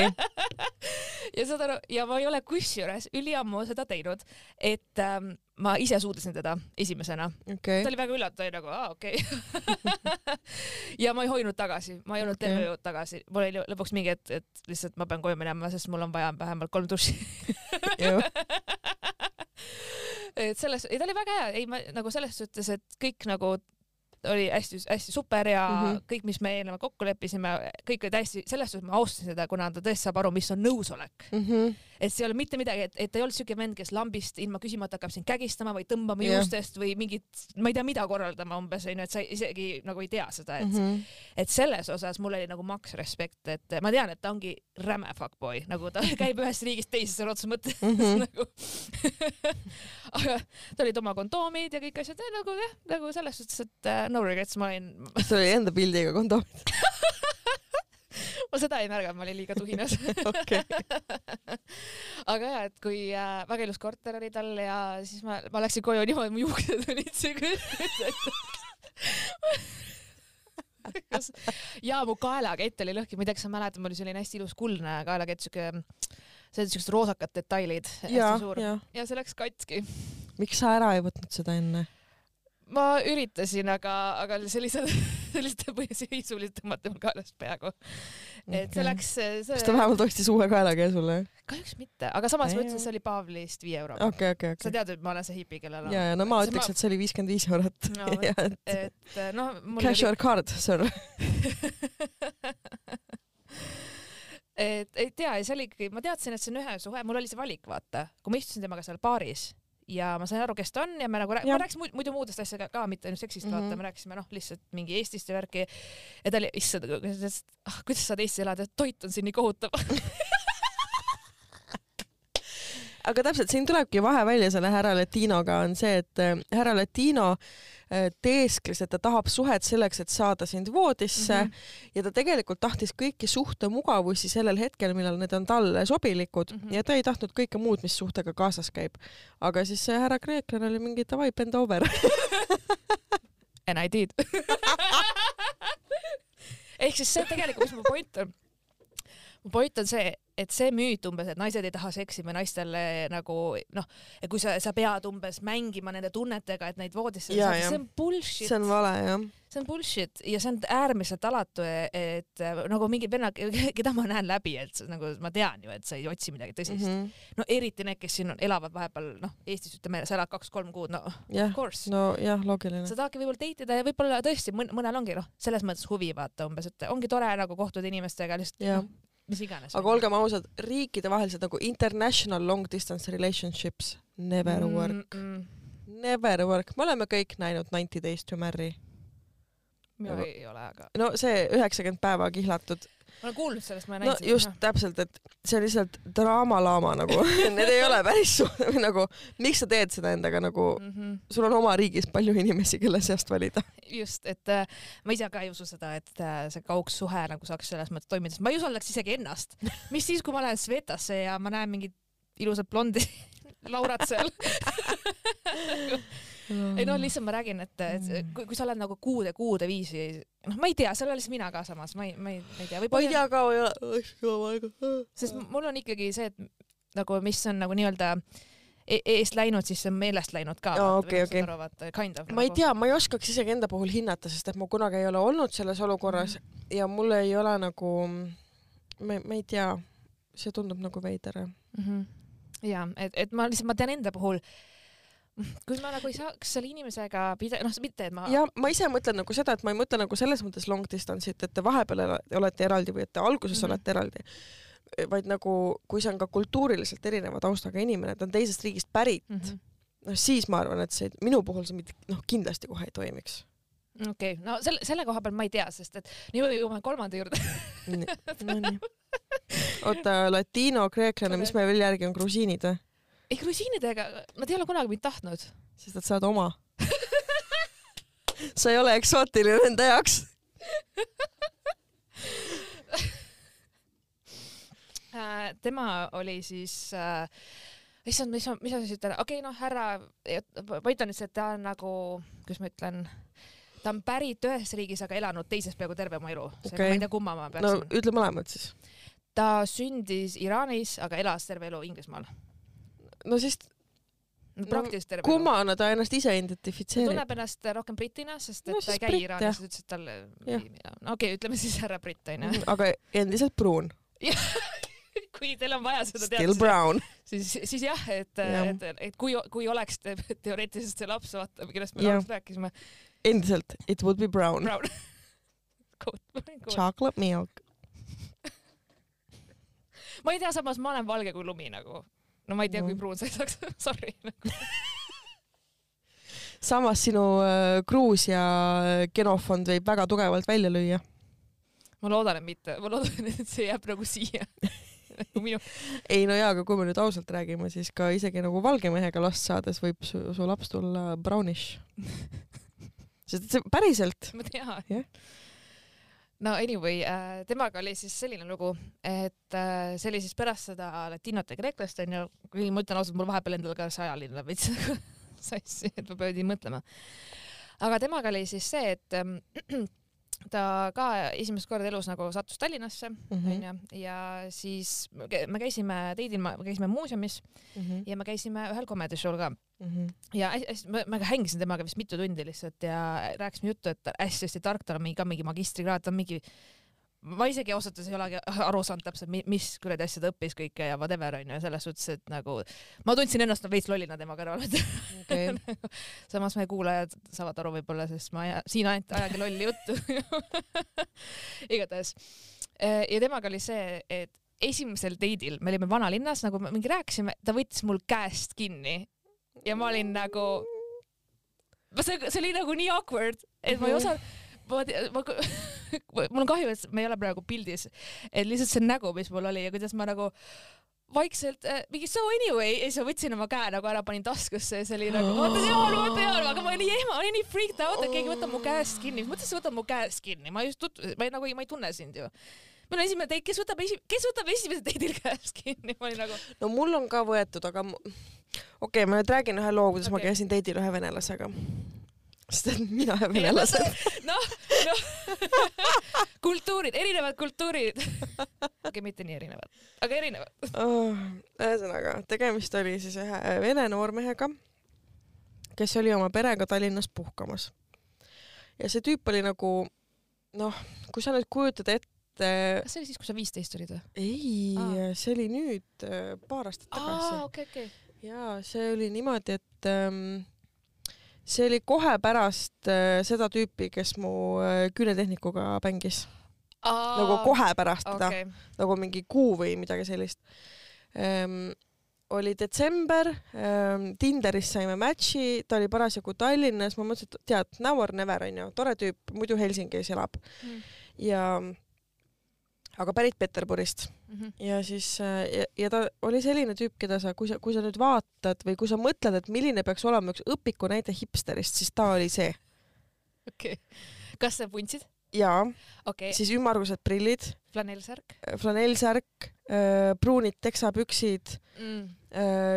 B: ja saad aru, ja ma ei ole kusjuures üliammu seda teinud, et ähm, ma ise suudlesin teda esimesena
A: okei
B: ta. oli väga üllatunud, nagu aa okei okay. ja ma ei hoidnud tagasi, ma ei hoidnud
A: Okei.
B: terve öö tagasi, mul oli lõpuks mingi, et, et lihtsalt ma pean koju minema, sest mul on vaja vähemalt kolm duši. et selles, ei ta oli väga hea, ei ma nagu selles suhtes, et kõik nagu oli hästi-hästi super ja mm. -hmm. kõik, mis me eelnevalt kokku leppisime, kõik olid hästi, selles suhtes ma austasin seda, kuna ta tõesti saab aru, mis on nõusolek.
A: Mhm.
B: Et see ei ole mitte midagi, et, et ta ei olnud siuke vend, kes lambist ilma küsimata hakkab sind kägistama või tõmbama
A: Jah.
B: juustest või mingit, ma ei tea, mida korraldama umbes onju, et sa isegi nagu ei tea seda, et mm. -hmm. et selles osas mul oli nagu maks respekt, et ma tean, et ta ongi räme fuckboy, nagu ta käib ühest riigist teise sõna otseses mõttes mm. -hmm. nagu aga tal olid oma kondoomid ja kõik asjad ja nagu jah, nagu selles suhtes, et uh, no regrets, ma olin,
A: see oli enda pildiga kondoomid.
B: Ma seda ei märganud, ma olin liiga tuhinas aga ja, et kui äh, väga ilus korter oli tal ja siis ma, ma läksin koju niimoodi, mu juuksed olid siuke, et ja mu kaelakett oli lõhki, ma ei tea, kas sa mäletad, mul oli selline hästi ilus kuldne kaelakett, siuke, see oli siuksed roosakad detailid,
A: ja
B: hästi, suur.
A: ja
B: ja see läks katki.
A: miks sa ära ei võtnud seda enne?
B: Ma üritasin, aga, aga sellised, sellised põhjusisulised tõmmati mul kaelast peaaegu. et see läks, see
A: kas ta vähemalt ostis uue kaelakäe sulle?
B: kahjuks mitte, aga samas ma
A: Ei,
B: ütlesin,
A: jah.
B: see oli Pavlist viie euroga.
A: okei, okei,
B: sa
A: okei.
B: tead, et ma olen see hipi, kellel on
A: ja, ja no ma ütleks
B: ma-,
A: et see oli viiskümmend viis eurot.
B: No,
A: et
B: et äh, noh,
A: cash your card, sir.
B: et ei tea, see oli ikkagi, ma teadsin, et see on ühe suhe, mul oli see valik, vaata, kui ma istusin temaga seal baaris ja ma sain aru, kes ta on ja me nagu
A: Jah.
B: ma rääkisin muid- muidu muudest asjadest ka, mitte ainult seksist mm. -hmm. vaata, me rääkisime noh, lihtsalt mingi Eestist ja värki. ja ta oli, issand, kuidas saad Eestis elada, toit on siin nii kohutav.
A: aga täpselt siin tulebki vahe välja selle härra Latinoga on see, et äh, härra Latino äh, teeskles, et ta tahab suhet selleks, et saada sind voodisse mm. -hmm. ja ta tegelikult tahtis kõiki suhtemugavusi sellel hetkel, millal need on talle sobilikud mm. -hmm. ja ta ei tahtnud kõike muud, mis suhtega kaasas käib. aga siis see härra kreeklane oli mingi davai, bend over.
B: And I did. ehk siis see tegelikult, mis mu point on, point on see, et see müüt umbes, et naised ei taha seksi või naistele nagu noh, kui sa, sa pead umbes mängima nende tunnetega, et neid voodisse saada,
A: jah.
B: see on bullshit
A: see on vale jah.
B: see on bullshit ja see on äärmiselt alatu, et äh, nagu mingid vennad, keda ma näen läbi, et nagu ma tean ju, et sa ei otsi midagi tõsist mm. -hmm. no eriti need, kes siin on, elavad vahepeal noh, Eestis ütleme, sa elad kaks-kolm kuud, no of
A: jah,
B: course.
A: nojah, loogiline
B: sa. tahadki võib-olla date ida ja võib-olla tõesti mõn- mõnel ongi noh, selles mõttes huvi vaata umbes, et ongi tore nagu kohtuda inimestega lihtsalt
A: Jah.
B: noh, mis iganes.
A: aga olgem ausad, riikidevahelised nagu international long distance relationships never
B: Mm,
A: work, never work, me oleme kõik näinud Ninety Days to Marry.
B: Mina ei ole, aga
A: no see üheksakümmend päeva kihlatud,
B: ma olen kuulnud sellest, ma ei
A: no
B: näinud
A: just täpselt, et see on lihtsalt draamalaama nagu need ei ole päris su- nagu, miks sa teed seda endaga nagu,
B: mm. -hmm.
A: sul on oma riigis palju inimesi, kelle seast valida.
B: just, et äh, ma ise ka ei usu seda, et äh, see kaugsuhe nagu saaks selles mõttes toimida, sest ma ei usaldaks isegi ennast. mis siis, kui ma lähen Svetasse ja ma näen mingit ilusat blondi Laurat seal. Ei no lihtsalt ma räägin, et, et kui, kui sa oled nagu kuude-kuude viisi, noh, ma ei tea, seal olen siis mina ka samas, ma ei, ma ei, ma ei tea,
A: ma ei tea kaua ei ole.
B: sest mul on ikkagi see, et nagu mis on nagu nii-öelda e eest läinud, siis see on meelest läinud ka.
A: Aa, okei, okei.
B: kind of.
A: ma ei tea, ma ei oskaks isegi enda puhul hinnata, sest et ma kunagi ei ole olnud selles olukorras ja mul ei ole nagu, ma, ma ei tea, see tundub nagu veider.
B: mm. -hmm. ja et, et ma lihtsalt, ma tean enda puhul, kui ma nagu ei saaks selle inimesega pida-, noh, mitte et ma.
A: ja ma ise mõtlen nagu seda, et ma ei mõtle nagu selles mõttes long distance'it, et te vahepeal olete eraldi või et te alguses mm. -hmm. olete eraldi, vaid nagu kui see on ka kultuuriliselt erineva taustaga inimene, ta on teisest riigist pärit,
B: mm -hmm.
A: noh siis ma arvan, et see minu puhul see mitte noh, kindlasti kohe ei toimiks.
B: okei okay., no selle, selle koha peal ma ei tea, sest et nii jõuame kolmanda juurde.
A: Nonii. oota, latino, kreeklane, mis meil veel järgi on, grusiinid või?
B: ei, grusiinidega, nad ei ole kunagi mind tahtnud.
A: sest et sa oled oma. sa ei ole eksootiline nende jaoks.
B: Äh, tema oli siis äh, issand, mis ma, mis ma siis ütlen, okei okay,, noh, härra, point on see, et ta on nagu, kuidas ma ütlen, ta on pärit ühes riigis, aga elanud teises peaaegu terve oma elu.
A: Okei.
B: ma ei tea, kumma ma peaksin no..
A: ütle mõlemad siis.
B: ta sündis Iraanis, aga elas terve elu Inglismaal.
A: No siis
B: praktiliselt terve elu.
A: kummana ta ennast ise
B: ta
A: identifitseerib?
B: tunneb ennast rohkem britina, sest et
A: No
B: no, ta ei käi Iraanis, ta ütles, et talle
A: Jah.,
B: no okei okay,, ütleme siis härra britt onju.
A: aga endiselt pruun.
B: kui teil on vaja seda
A: Still
B: teada,
A: brown.
B: siis, siis jah, et
A: Jah.
B: et, et kui, kui oleks te, teoreetiliselt see laps, vaata, kellest me alguses rääkisime,
A: endiselt, it would be brown.
B: Brown.
A: Chocolate milk.
B: ma ei tea, samas ma olen valge kui lumi nagu. No ma ei tea
A: No.
B: kui pruun sa ei saaks, sorry nagu.
A: samas sinu äh, Gruusia genofond võib väga tugevalt välja lüüa.
B: ma loodan, et mitte, ma loodan, et see jääb nagu siia. nagu minu,
A: ei no jaa, aga kui me nüüd ausalt räägime, siis ka isegi nagu valge mehega last saades võib su, su laps tulla brownish. sest see päriselt,
B: ma tean
A: Jah.
B: No anyway äh,, temaga oli siis selline lugu, et äh, see oli siis pärast seda latinot ja kreeklast onju, kuigi ma ütlen ausalt, mul vahepeal endal ka see ajaline veits nagu sassi, et ma pidin mõtlema. aga temaga oli siis see, et ähm, ta ka esimest korda elus nagu sattus Tallinnasse
A: Mhm.
B: onju ja siis me kä- me käisime teidil, me käisime muuseumis
A: Mhm.
B: ja me käisime ühel comedy show'l ka
A: Mhm.
B: ja hästi, ma, ma hängisin temaga vist mitu tundi lihtsalt ja rääkisime juttu, et hästi-hästi tark, tal on mingi ka mingi magistrikraad, ta on mingi, ma isegi ausalt öeldes ei olegi aru saanud täpselt, mis kuradi asja ta õppis kõike ja whatever onju, selles suhtes, et nagu ma tundsin ennast veits lollina tema kõrval, et
A: okei,
B: samas meie kuulajad saavad aru võib-olla, sest ma aja, siin ainult ajage lolli juttu. igatahes ja temaga oli see, et esimesel date'il me olime vanalinnas, nagu me mingi rääkisime, ta võttis mul käest kinni ja ma olin nagu, see, see oli nagu nii awkward, et ma ei osanud, ma, ma, mul on kahju, et me ei ole praegu pildis, et lihtsalt see nägu, mis mul oli ja kuidas ma nagu vaikselt äh, mingi so anyway ja siis ma võtsin oma käe nagu ära, panin taskusse ja see oli nagu ma tean, ma tean, aga ma olin nii ehma, olin nii freaked out, et keegi võtab mu käest kinni, mõttes sa võtad mu käest kinni, ma just tut-, ma ei, nagu ei, ma ei tunne sind ju. meil on esimene date, kes võtab esi-, kes võtab esimesel date'il käest kinni, ma olin nagu
A: no mul on ka võetud, aga okei okay,, ma nüüd räägin ühe loo, kuidas okay. ma käisin date'il ühe venelasega. Sest et mina ja venelased.
B: noh, noh, kultuurid, erinevad kultuurid. okei okay,, mitte nii erinevad, aga erinevad.
A: oh,. ühesõnaga, tegemist oli siis ühe vene noormehega, kes oli oma perega Tallinnas puhkamas. ja see tüüp oli nagu noh, kui sa nüüd kujutad ette,
B: kas see oli siis, kui sa viisteist olid või?
A: ei
B: Aa.,
A: see oli nüüd äh, paar aastat tagasi.
B: okei, okei.
A: jaa, see oli niimoodi, et ähm, see oli kohe pärast äh, seda tüüpi, kes mu äh, küünetehnikuga mängis. nagu kohe pärast teda okay., nagu mingi kuu või midagi sellist ähm,. oli detsember ähm,, Tinderis saime match'i, ta oli parasjagu Tallinnas, ma mõtlesin, et tead, now or never onju, tore tüüp, muidu Helsingis elab
B: Mm.
A: ja aga pärit Peterburist
B: Mhm.
A: ja siis äh, ja, ja ta oli selline tüüp, keda sa, kui sa, kui sa nüüd vaatad või kui sa mõtled, et milline peaks olema üks õpiku näide hipsterist, siis ta oli see.
B: okei. kas sa vuntsid?
A: ja
B: okei,
A: siis ümmargused prillid,
B: flanellsärk
A: flanellsärk, pruunid teksapüksid,
B: mm..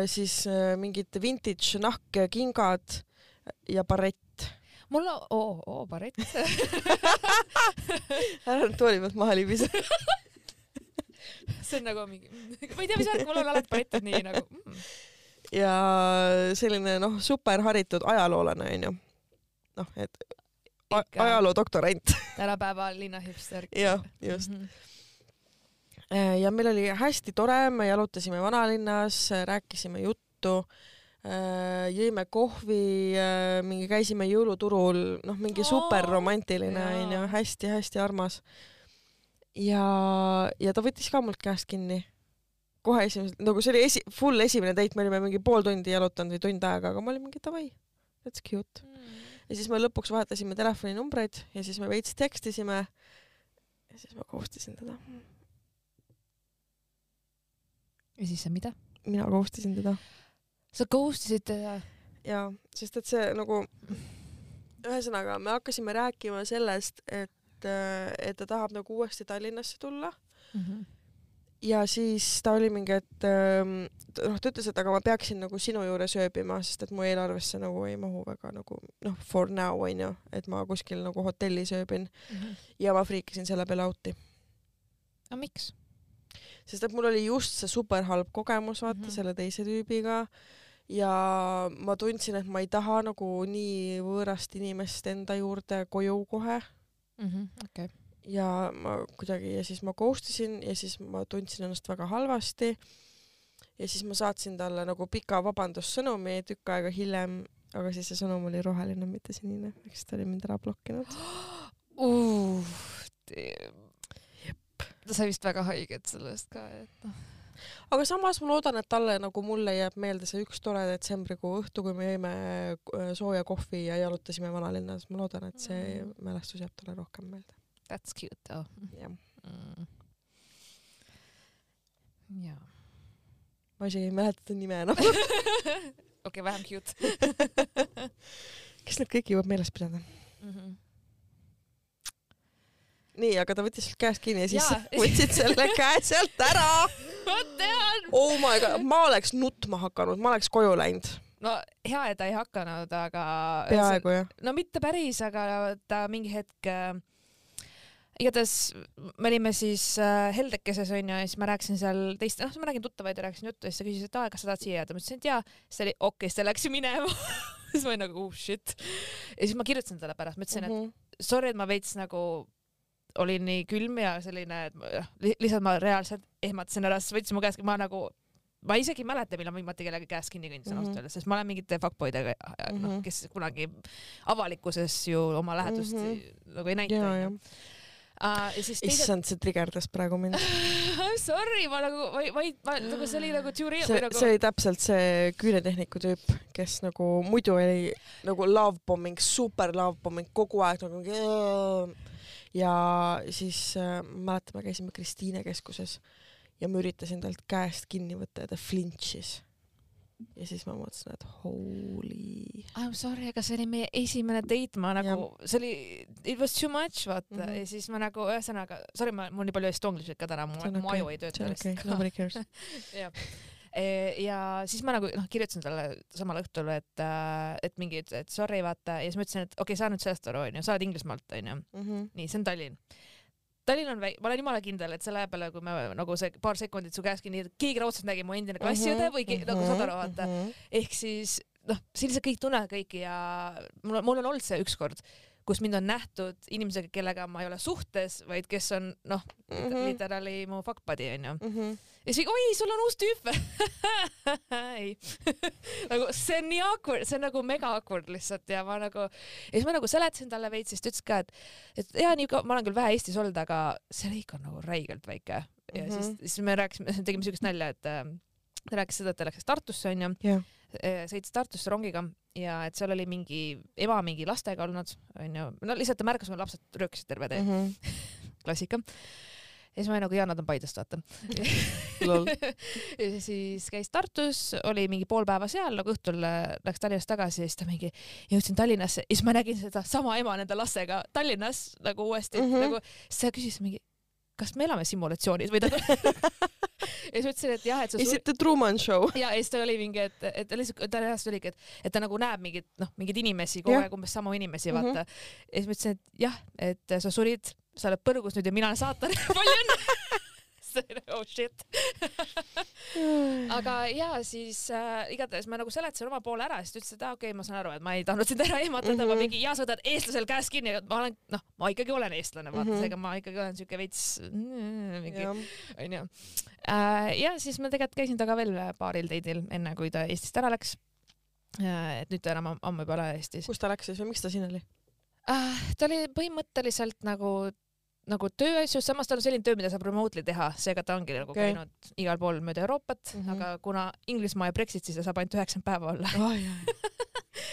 A: siis äh, mingid vintage nahkkingad ja barett.
B: Mul on, oo, oo, barett.
A: ära nüüd tooli pealt maha libise.
B: see on nagu mingi, ma ei tea, mis värk, mul on alati barettid nii nagu mm..
A: ja selline noh, super haritud ajaloolane onju. noh, et ajaloo doktorant.
B: tänapäeva linna hipster.
A: jah, just.
B: mm. -hmm.
A: ja meil oli hästi tore, me jalutasime vanalinnas, rääkisime juttu, jõime kohvi, mingi käisime jõuluturul, noh, mingi
B: Oo,
A: super romantiline
B: jaa.
A: onju, hästi-hästi armas. ja, ja ta võttis ka mult käest kinni. kohe esimesel, nagu see oli esi-, full esimene date, me olime mingi pool tundi jalutanud või tund aega, aga ma olin mingi davai, that's cute. ja siis me lõpuks vahetasime telefoninumbreid ja siis me veits tekstisime. ja siis ma kohustasin teda,
B: ja siis sa mida?
A: mina kohustasin teda
B: sa ghost isid teda?
A: ja sest et see nagu ühesõnaga me hakkasime rääkima sellest, et, et ta tahab nagu uuesti Tallinnasse tulla ja siis ta oli mingi, et ähm, noh, ta ütles, et aga ma peaksin nagu sinu juures ööbima, sest et mu eelarvesse nagu ei mahu väga nagu noh, for now onju, et ma kuskil nagu hotellis ööbin ja ma friikisin selle peale out'i,
B: aga miks?
A: sest et mul oli just see super halb kogemus vaata mm. -hmm. selle teise tüübiga ja ma tundsin, et ma ei taha nagu nii võõrast inimest enda juurde koju kohe
B: okei.
A: ja ma kuidagi ja siis ma ghost isin ja siis ma tundsin ennast väga halvasti. ja siis ma saatsin talle nagu pika vabandussõnumi tükk aega hiljem, aga siis see sõnum oli roheline, mitte sinine, siis ta oli mind ära blokkinud.
B: ta sai vist väga haiget sellest ka, et noh.
A: Aga samas ma loodan, et talle nagu mulle jääb meelde see üks tore detsembrikuu õhtu, kui me jõime äh, sooja kohvi ja jalutasime vanalinnas. ma loodan, et see
B: Mm.
A: mälestus jääb talle rohkem meelde.
B: That's cute though
A: jah,
B: mm.. jaa.
A: ma isegi ei mäleta ta nime enam.
B: okei, vähem cute
A: kes need kõik jõuab meeles pidada?
B: mm. -hmm.
A: nii, aga ta võttis sult käest kinni ja siis
B: Jaa.
A: võtsid selle käe sealt ära.
B: ma tean.
A: oh my god, ma oleks nutma hakanud, ma oleks koju läinud.
B: no hea, et ta ei hakanud, aga.
A: peaaegu jah.
B: no mitte päris, aga ta mingi hetk äh, igatahes me olime siis äh, Heldekeses onju ja siis ma rääkisin seal teist, noh, ma räägin tuttavaid ja rääkisin juttu ja siis ta küsis, et aa, kas sa tahad siia jääda, ma ütlesin, et jaa. siis ta oli okei okay,, siis ta läks minema siis ma olin nagu oh shit. ja siis ma kirjutasin talle pärast, ma ütlesin, et
A: Mhm.
B: sorry, et ma veits nagu olin nii külm ja selline, et lihtsalt ma reaalselt ehmatasin ära, sest võttis mu käest, ma nagu ma isegi ei mäleta, millal ma viimati kellegi käest kinni kõndisin
A: Mhm.
B: ausalt öeldes, sest ma olen mingite fuckboydega, noh
A: Mhm.,
B: kes kunagi avalikkuses ju oma lähedust
A: Mhm.
B: nagu ei näita siis teised,
A: issand, see trigerdas praegu mind.
B: I'm sorry, ma nagu, ma ei, ma ei, ma nagu see oli nagu too real
A: see,
B: nagu
A: see oli täpselt see küünetehniku tüüp, kes nagu muidu oli nagu love bombing, super love bombing kogu aeg nagu ja siis äh, ma mäletan, me käisime Kristiine keskuses ja ma üritasin talt käest kinni võtta ja ta flinch'is. ja siis ma mõtlesin, et holy.
B: I m sorry, aga see oli meie esimene date, ma nagu, see oli, it was too much, vaata mm. -hmm. ja siis ma nagu ühesõnaga, sorry, ma, mul nii palju estonglisid ka täna, mu
A: See
B: mu
A: okei,
B: aju ei
A: see
B: tööta
A: on okei, nobody cares.
B: jah. Ja siis ma nagu noh, kirjutasin talle samal õhtul, et, et mingi, et, sorry, vaata ja siis ma ütlesin, et okei okay,, saa nüüd sellest aru, onju, sa oled Inglismaalt, onju. nii, see on Tallinn. Tallinn on väike, ma olen jumala kindel, et selle aja peale, kui me nagu see paar sekundit su käest kinni, keegi raudselt nägi mu endine klassiõde või ke, nagu saad aru, vaata.
A: Mhm.
B: ehk siis noh, siin lihtsalt kõik tunnevad kõiki ja mul on, mul on olnud see ükskord, kus mind on nähtud inimesega, kellega ma ei ole suhtes, vaid kes on noh,
A: Mhm.
B: literaali mu fuck buddy onju.
A: Mhm.
B: ja siis oi, sul on uus tüüp ei nagu see on nii awkward, see on nagu mega awkward lihtsalt ja ma nagu ja siis ma nagu seletasin talle veits, siis ta ütles ka, et et jaa, nii ma olen küll vähe Eestis olnud, aga see riik on nagu räigelt väike ja mm -hmm. siis
A: Mhm.,
B: siis me rääkisime, tegime siukest nalja, et äh, ta rääkis seda, et ta läks Tartusse onju
A: jah,
B: sõitis Tartusse rongiga ja et seal oli mingi ema mingi lastega olnud onju, no lihtsalt ta märkas, kui lapsed röökisid terve tee,
A: Mhm.
B: klassika. ja siis ma olin nagu jaa, nad on Paidest vaata. Ja siis käis Tartus, oli mingi pool päeva seal, nagu õhtul äh, läks Tallinnast tagasi ja siis ta mingi, jõudsin Tallinnasse ja siis ma nägin seda sama ema nende lastega Tallinnas nagu uuesti mm. -hmm. nagu siis ta küsis mingi, kas me elame simulatsioonis või ta ja siis ma ütlesin, et jah, et
A: Is it the Truman Show?
B: ja, siis ta oli mingi, et, et ta lihtsalt, ta reaalselt oligi, et, et ta nagu näeb mingit, noh, mingeid inimesi kogu aeg umbes samu inimesi,
A: Mhm.
B: vaata. ja siis ma ütlesin, et jah, et sa surid, sa oled põrgus nüüd ja mina olen saatan. palju õnne. oh shit. aga ja siis äh, igatahes ma nagu seletasin oma poole ära, siis ta ütles, et aa okei okay,, ma saan aru, et ma ei tahtnud sind ära ehmatada mm, -hmm. ma
A: Mhm.
B: mingi ja sa võtad eestlasel käest kinni, ma olen, noh, ma ikkagi olen eestlane, vaata mm. -hmm. seega ma ikkagi olen siuke veits mingi onju. ja siis ma tegelikult käisin temaga veel paaril date'il, enne kui ta Eestist ära läks. et nüüd ta enam am- ammu juba ei ole Eestis.
A: kus ta läks siis või miks ta siin oli?
B: ta oli põhimõtteliselt nagu, nagu tööasjus, samas tal on selline töö, mida saab remotely teha, seega ta ongi nagu okay. käinud igal pool mööda Euroopat mm. -hmm. aga kuna Inglismaa ja Brexit, siis ta saab ainult üheksakümmend päeva olla.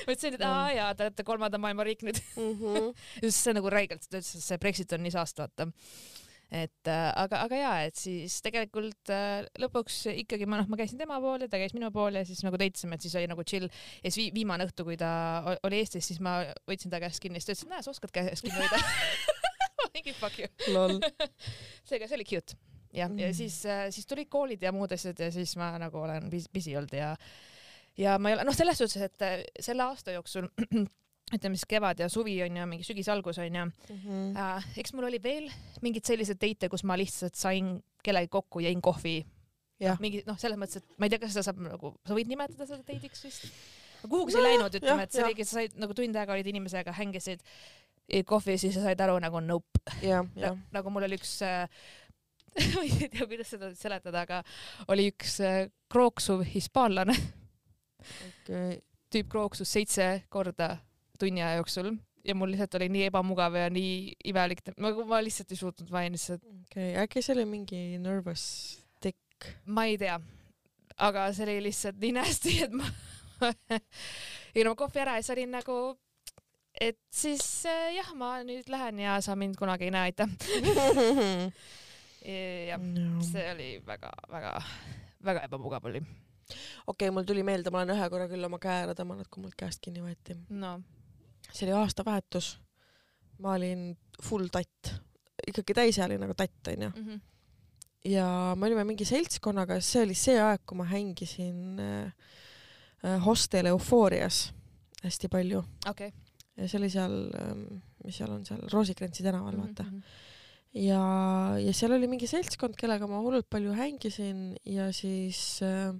B: ma ütlesin, et aa jaa, te olete kolmanda maailma riik nüüd.
A: Mhm.
B: just see nagu räigelt, ta ütles, et see Brexit on nii saast, vaata. et äh, aga, aga jaa, et siis tegelikult äh, lõpuks ikkagi ma noh, ma käisin tema pool ja ta käis minu pool ja siis nagu date isime, et siis oli nagu chill. ja siis vi viimane õhtu, kui ta oli Eestis, siis ma võtsin ta käest kinni, siis ta ütles, et näe, sa oskad käest kinni hoida. mingi fuck you.
A: lol.
B: seega see oli cute. jah, ja
A: Mm.
B: siis, siis tulid koolid ja muud asjad ja siis ma nagu olen bus- busy olnud ja ja ma ei ole, noh, selles suhtes, et äh, selle aasta jooksul ütleme siis kevad ja suvi on ju, mingi sügise algus on ju
A: Mhm.
B: äh,. eks mul oli veel mingeid selliseid date'e, kus ma lihtsalt sain kellegagi kokku, jõin kohvi.
A: jah,
B: mingi noh, selles mõttes, et ma ei tea, kas seda saab nagu, sa võid nimetada seda date'iks vist. kuhugi sa
A: Nojah,
B: ei läinud, ütleme, et see oligi, sa said nagu tund aega olid inimesega, hängisid, jõid kohvi, siis sa said aru nagu nope. nagu mul oli üks äh, ma ei tea, kuidas seda seletada, aga oli üks äh, krooksuv hispaanlane,
A: okei.
B: tüüp krooksus seitse korda tunni aja jooksul ja mul lihtsalt oli nii ebamugav ja nii imelik, ma, ma lihtsalt ei suutnud, ma olin lihtsalt,
A: okei, äkki see oli mingi nervous tick
B: ma ei tea, aga see oli lihtsalt nii nästi, et ma jõin oma kohvi ära ja siis olin nagu, et siis äh, jah, ma nüüd lähen ja sa mind kunagi ei näe, aitäh. jah, see oli väga-väga-väga ebamugav oli.
A: okei, mul tuli meelde, ma olen ühe korra küll oma käe ära tõmmanud, kui mult käest kinni võeti.
B: no
A: see oli aastavahetus. ma olin full tatt, ikkagi täisealine nagu tatt onju.
B: mm. -hmm.
A: ja me olime mingi seltskonnaga, see oli see aeg, kui ma hängisin äh, äh, hostel Eufoorias hästi palju
B: okei
A: ja see oli seal ähm,, mis seal on seal Roosikrantsi tänaval vaata. ja, ja seal oli mingi seltskond, kellega ma hullult palju hängisin ja siis äh,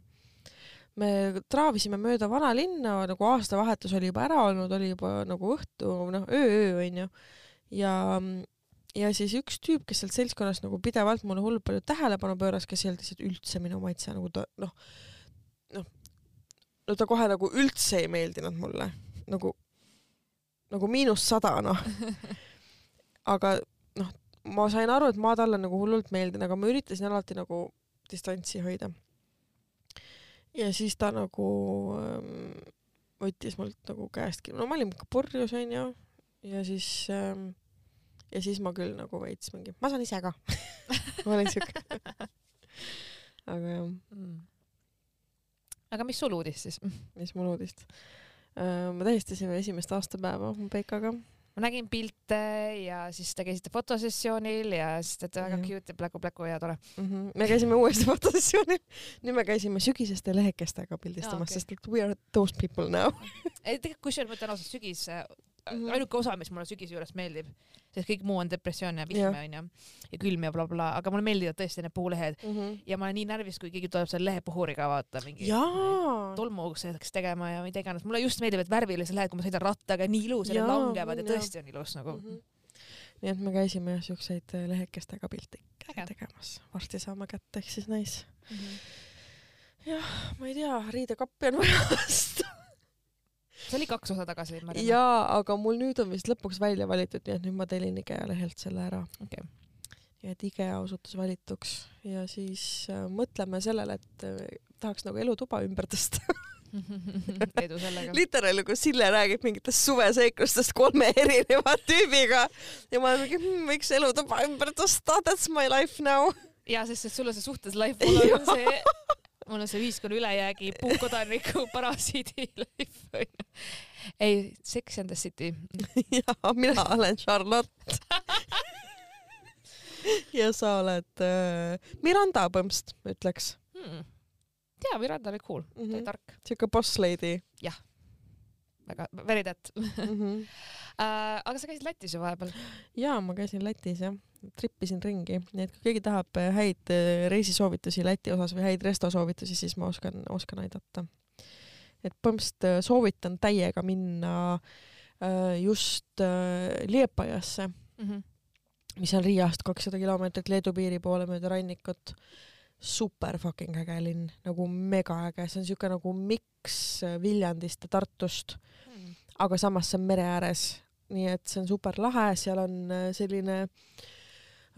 A: me traavisime mööda vanalinna, nagu aastavahetus oli juba ära olnud, oli juba nagu õhtu, noh öö-öö onju. ja, ja siis üks tüüp, kes sealt seltskonnast nagu pidevalt mulle hullult palju tähelepanu pööras, kes ei olnud lihtsalt üldse minu maitse nagu ta noh, noh, no ta kohe nagu üldse ei meeldinud mulle nagu, nagu miinus sada noh. aga noh, ma sain aru, et ma talle nagu hullult meeldin, aga ma üritasin alati nagu distantsi hoida. ja siis ta nagu ähm, võttis mult nagu käest kinni, no ma olin ikka purjus onju ja siis ähm, ja siis ma küll nagu veits mingi, ma saan ise ka ma olin siuke. aga jah,
B: mm.. aga mis sul uudis siis?
A: mis mul uudist. Me tähistasime esimest aastapäeva mu Peikaga.
B: ma nägin pilte ja siis te käisite fotosessioonil ja siis te olete väga
A: Jah.
B: cute ja pläku-pläku ja tore.
A: mm. -hmm. me käisime uuesti fotosessioonil, nüüd me käisime sügiseste lehekestega pildistamas
B: okei.
A: okay., sest we are those people now.
B: ei tegelikult kusjuures ma ütlen ausalt, sügis mm. -hmm. ainuke osa, mis mulle sügise juures meeldib, sest kõik muu on depressioon ja vihm
A: Jah.
B: onju ja külm ja blablabla bla,, aga mulle meeldivad tõesti need puulehed
A: mm. -hmm.
B: ja ma olen nii närvis, kui keegi tuleb selle lehepuhuriga vaata mingi
A: jaa.
B: tolmuks tegema ja mida iganes. mulle just meeldib, et värvilised lehed, kui ma sõidan rattaga, nii ilus ja need langevad ja
A: jah.
B: tõesti on ilus nagu
A: mm. -hmm. nii et me käisime jah siukseid äh, lehekestega pilte tegemas, varsti saame kätte, ehk siis nice.
B: mm. -hmm.
A: ma ei tea, riidekappi on vaja osta.
B: See oli kaks osa tagasi, Marianne.
A: jaa, aga mul nüüd on vist lõpuks välja valitud, nii et nüüd ma tellin IKEA lehelt selle ära.
B: okei.
A: nii et IKEA osutus valituks ja siis äh, mõtleme sellele, et äh, tahaks nagu elutuba ümber tõsta.
B: edu sellega.
A: literaali, kus Sille räägib mingitest suveseiklustest kolme erineva tüübiga ja ma olen mingi hm,, võiks elutuba ümber tõsta, that's my life now.
B: ja sest, et sul on see suhtes life, mul on see, mul on see ühiskonna ülejäägi puukodaniku parasiidi life onju. ei, Sex and the City.
A: ja mina olen Charlotte. ja sa oled äh, Miranda põmst, ütleks
B: Hmm. tea, Miranda oli cool, ta
A: mm.
B: oli
A: -hmm.
B: tark,
A: siuke boss lady
B: väga, very that
A: mm. -hmm.
B: uh,. aga sa käisid Lätis ju vahepeal.
A: ja ma käisin Lätis jah, trippisin ringi, nii et kui keegi tahab äh, häid äh, reisisoovitusi Läti osas või häid restosoovitusi, siis ma oskan, oskan aidata. et põhimõtteliselt äh, soovitan täiega minna äh, just äh, Liepajasse,
B: Mm -hmm.
A: mis on Riiast kakssada kilomeetrit Leedu piiri poole mööda rannikut. Super fucking äge linn, nagu mega äge, see on siuke nagu miks äh, Viljandist ja Tartust
B: Hmm.
A: aga samas see on mere ääres, nii et see on super lahe, seal on äh, selline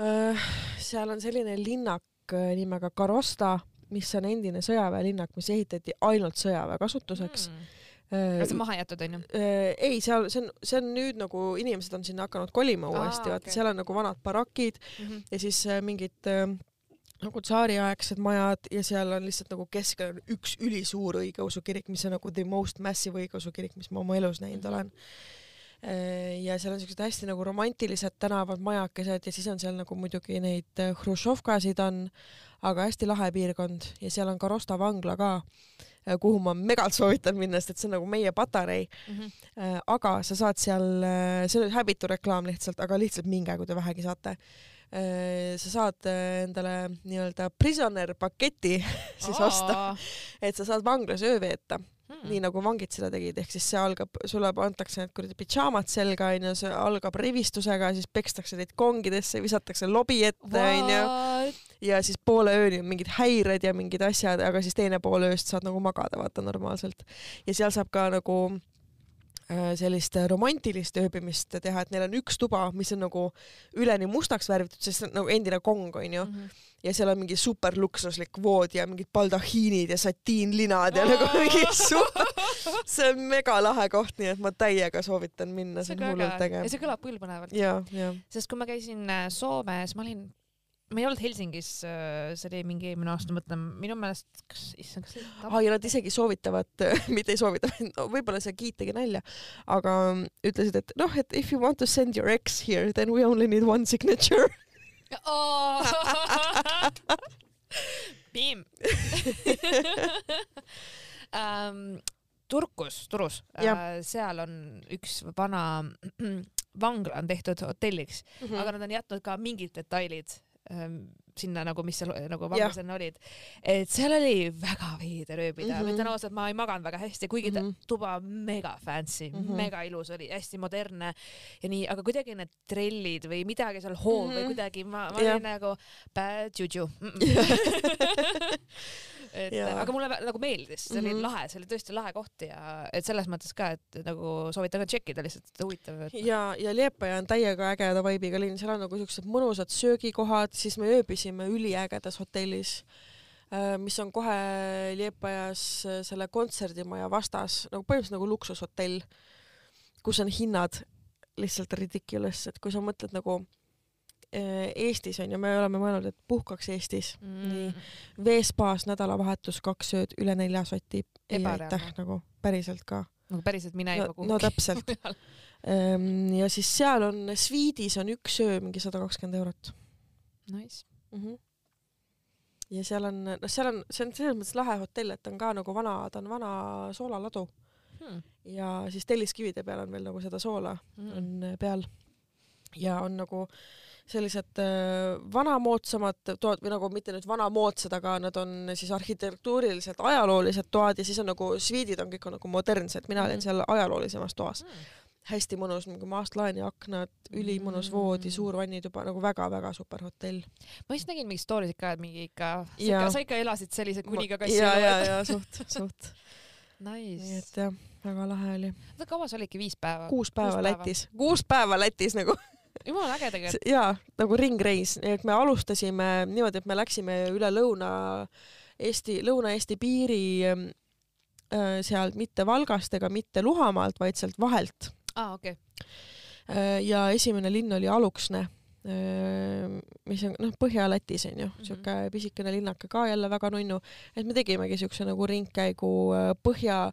A: äh,, seal on selline linnak äh, nimega Karosta, mis on endine sõjaväelinnak, mis ehitati ainult sõjaväe kasutuseks
B: Hmm.
A: äh,
B: aga see on maha jäetud onju.
A: äh, ei, seal, see on, see on nüüd nagu inimesed on sinna hakanud kolima uuesti, vaata
B: okei.
A: seal on nagu vanad barakid
B: Mhm.
A: ja siis äh, mingid äh, nagu tsaariaegsed majad ja seal on lihtsalt nagu keskel on üks ülisuur õigeusu kirik, mis on nagu the most massive õigeusu kirik, mis ma oma elus näinud
B: Mhm.
A: olen. ja seal on siuksed hästi nagu romantilised tänavad, majakesed ja siis on seal nagu muidugi neid äh, hruštšovkasid on, aga hästi lahe piirkond ja seal on ka Rosta vangla ka, kuhu ma megalt soovitan minna, sest et see on nagu meie patarei
B: Mhm.
A: Äh, aga sa saad seal, see on nüüd häbitu reklaam lihtsalt, aga lihtsalt minge, kui te vähegi saate. Sa saad äh, endale nii-öelda prisoner paketi siis osta, et sa saad vanglas öö veeta,
B: Hmm.
A: nii nagu vangid seda tegid, ehk siis see algab, sulle antakse need kuradi pidžaamad selga onju, see algab rivistusega, siis pekstakse teid kongidesse, visatakse lobi ette onju ja siis poole ööni on mingid häired ja mingid asjad, aga siis teine pool ööst saad nagu magada, vaata normaalselt. ja seal saab ka nagu äh, sellist romantilist ööbimist teha, et neil on üks tuba, mis on nagu üleni mustaks värvitud, sest see on nagu endine kong onju.
B: Mhm.
A: ja seal on mingi super luksuslik voodi ja mingid baldahiinid ja satiinlinad ja nagu mingi super, see on mega lahe koht, nii et ma täiega soovitan minna, see on hullult äge
B: ja. see kõlab küll põnevalt,
A: ja, ja
B: sest kui ma käisin äh, Soomes, ma olin, ma ei olnud Helsingis, see oli mingi eelmine aasta, mõtlen minu meelest, kas, issand, kas
A: ah, ja nad isegi soovitavad, mitte ei soovita, no võib-olla see Giit tegi nalja, aga ütlesid, et noh, et if you want to send your ex here, then we only need one signature.
B: oh! Piim um,. Turkus, Turus uh,, seal on üks vana vangla on tehtud hotelliks mm, -hmm. aga nad on jätnud ka mingid detailid sinna nagu, mis seal nagu vanglas enne olid. et seal oli väga veider ööbida mm,
A: Mhm.
B: -hmm. ma ütlen ausalt, ma ei maganud väga hästi, kuigi mm
A: Mhm.
B: -hmm. tuba mega fancy mm,
A: Mhm.
B: -hmm. mega ilus oli, hästi modernne ja nii, aga kuidagi need trellid või midagi seal hoov mm -hmm. või
A: Mhm.
B: kuidagi ma, ma
A: Jah.
B: olin nagu bad juju mm. -mm. Et
A: Jaa.
B: aga mulle nagu meeldis, see oli mm
A: Mhm.
B: -hmm. lahe, see oli tõesti lahe koht ja et selles mõttes ka, et nagu soovitan ka tšekkida lihtsalt huvitav.
A: ja, ja Liepaja on täiega ägeda vibe'iga linn, seal on nagu siuksed mõnusad söögikohad, siis me ööbisime üliägedas hotellis, mis on kohe Liepajas äh, selle kontserdimaja vastas, nagu põhimõtteliselt nagu luksushotell, kus on hinnad lihtsalt ridiculous, et kui sa mõtled nagu äh, Eestis on ju, me oleme mõelnud, et puhkaks Eestis, nii veespaas nädalavahetus kaks ööd üle nelja soti, ei aitäh nagu päriselt ka.
B: nagu päriselt mine juba
A: no,
B: kuhugi
A: no täpselt. Ehm, ja siis seal on sviidis on üks öö mingi sada kakskümmend eurot
B: Nice.
A: mm. -hmm. ja seal on, noh, seal on, see on selles mõttes lahe hotell, et ta on ka nagu vana, ta on vana soolaladu
B: Hmm.
A: ja siis telliskivide peal on veel nagu seda soola
B: Mm.
A: on äh, peal ja on nagu sellised äh, vanamoodsamad toad või nagu mitte nüüd vanamoodsad, aga nad on siis arhitektuuriliselt ajaloolised toad ja siis on nagu sviidid on kõik on nagu modernsed, mina olin
B: Mhm.
A: seal ajaloolisemas toas.
B: Mm.
A: hästi mõnus, mingi maastlaani aknad, ülimonus
B: Mm.
A: voodi, suur vannituba, nagu väga-väga super hotell.
B: ma just nägin mingeid story sid ka, et mingi ikka, sa ikka elasid sellise kuningakassi
A: ja,
B: elu,
A: ja,
B: et-
A: ja suht, suht. nii
B: Nice
A: et. jah, väga lahe oli.
B: oota, kaua see oligi, viis päeva?
A: kuus päeva
B: Kuus päeva.
A: Lätis, kuus päeva Lätis nagu
B: jumala äge tegelikult.
A: ja nagu ringreis, et me alustasime niimoodi, et me läksime üle Lõuna-Eesti, Lõuna-Eesti piiri ähm, äh, sealt mitte Valgast ega mitte Luhamaalt, vaid sealt vahelt.
B: aa, okei.
A: Äh, ja esimene linn oli Aluksne, mis on noh, Põhja-Lätis on ju,
B: Mhm.
A: siuke pisikene linnake ka jälle väga nunnu, et me tegimegi siukse nagu ringkäigu Põhja,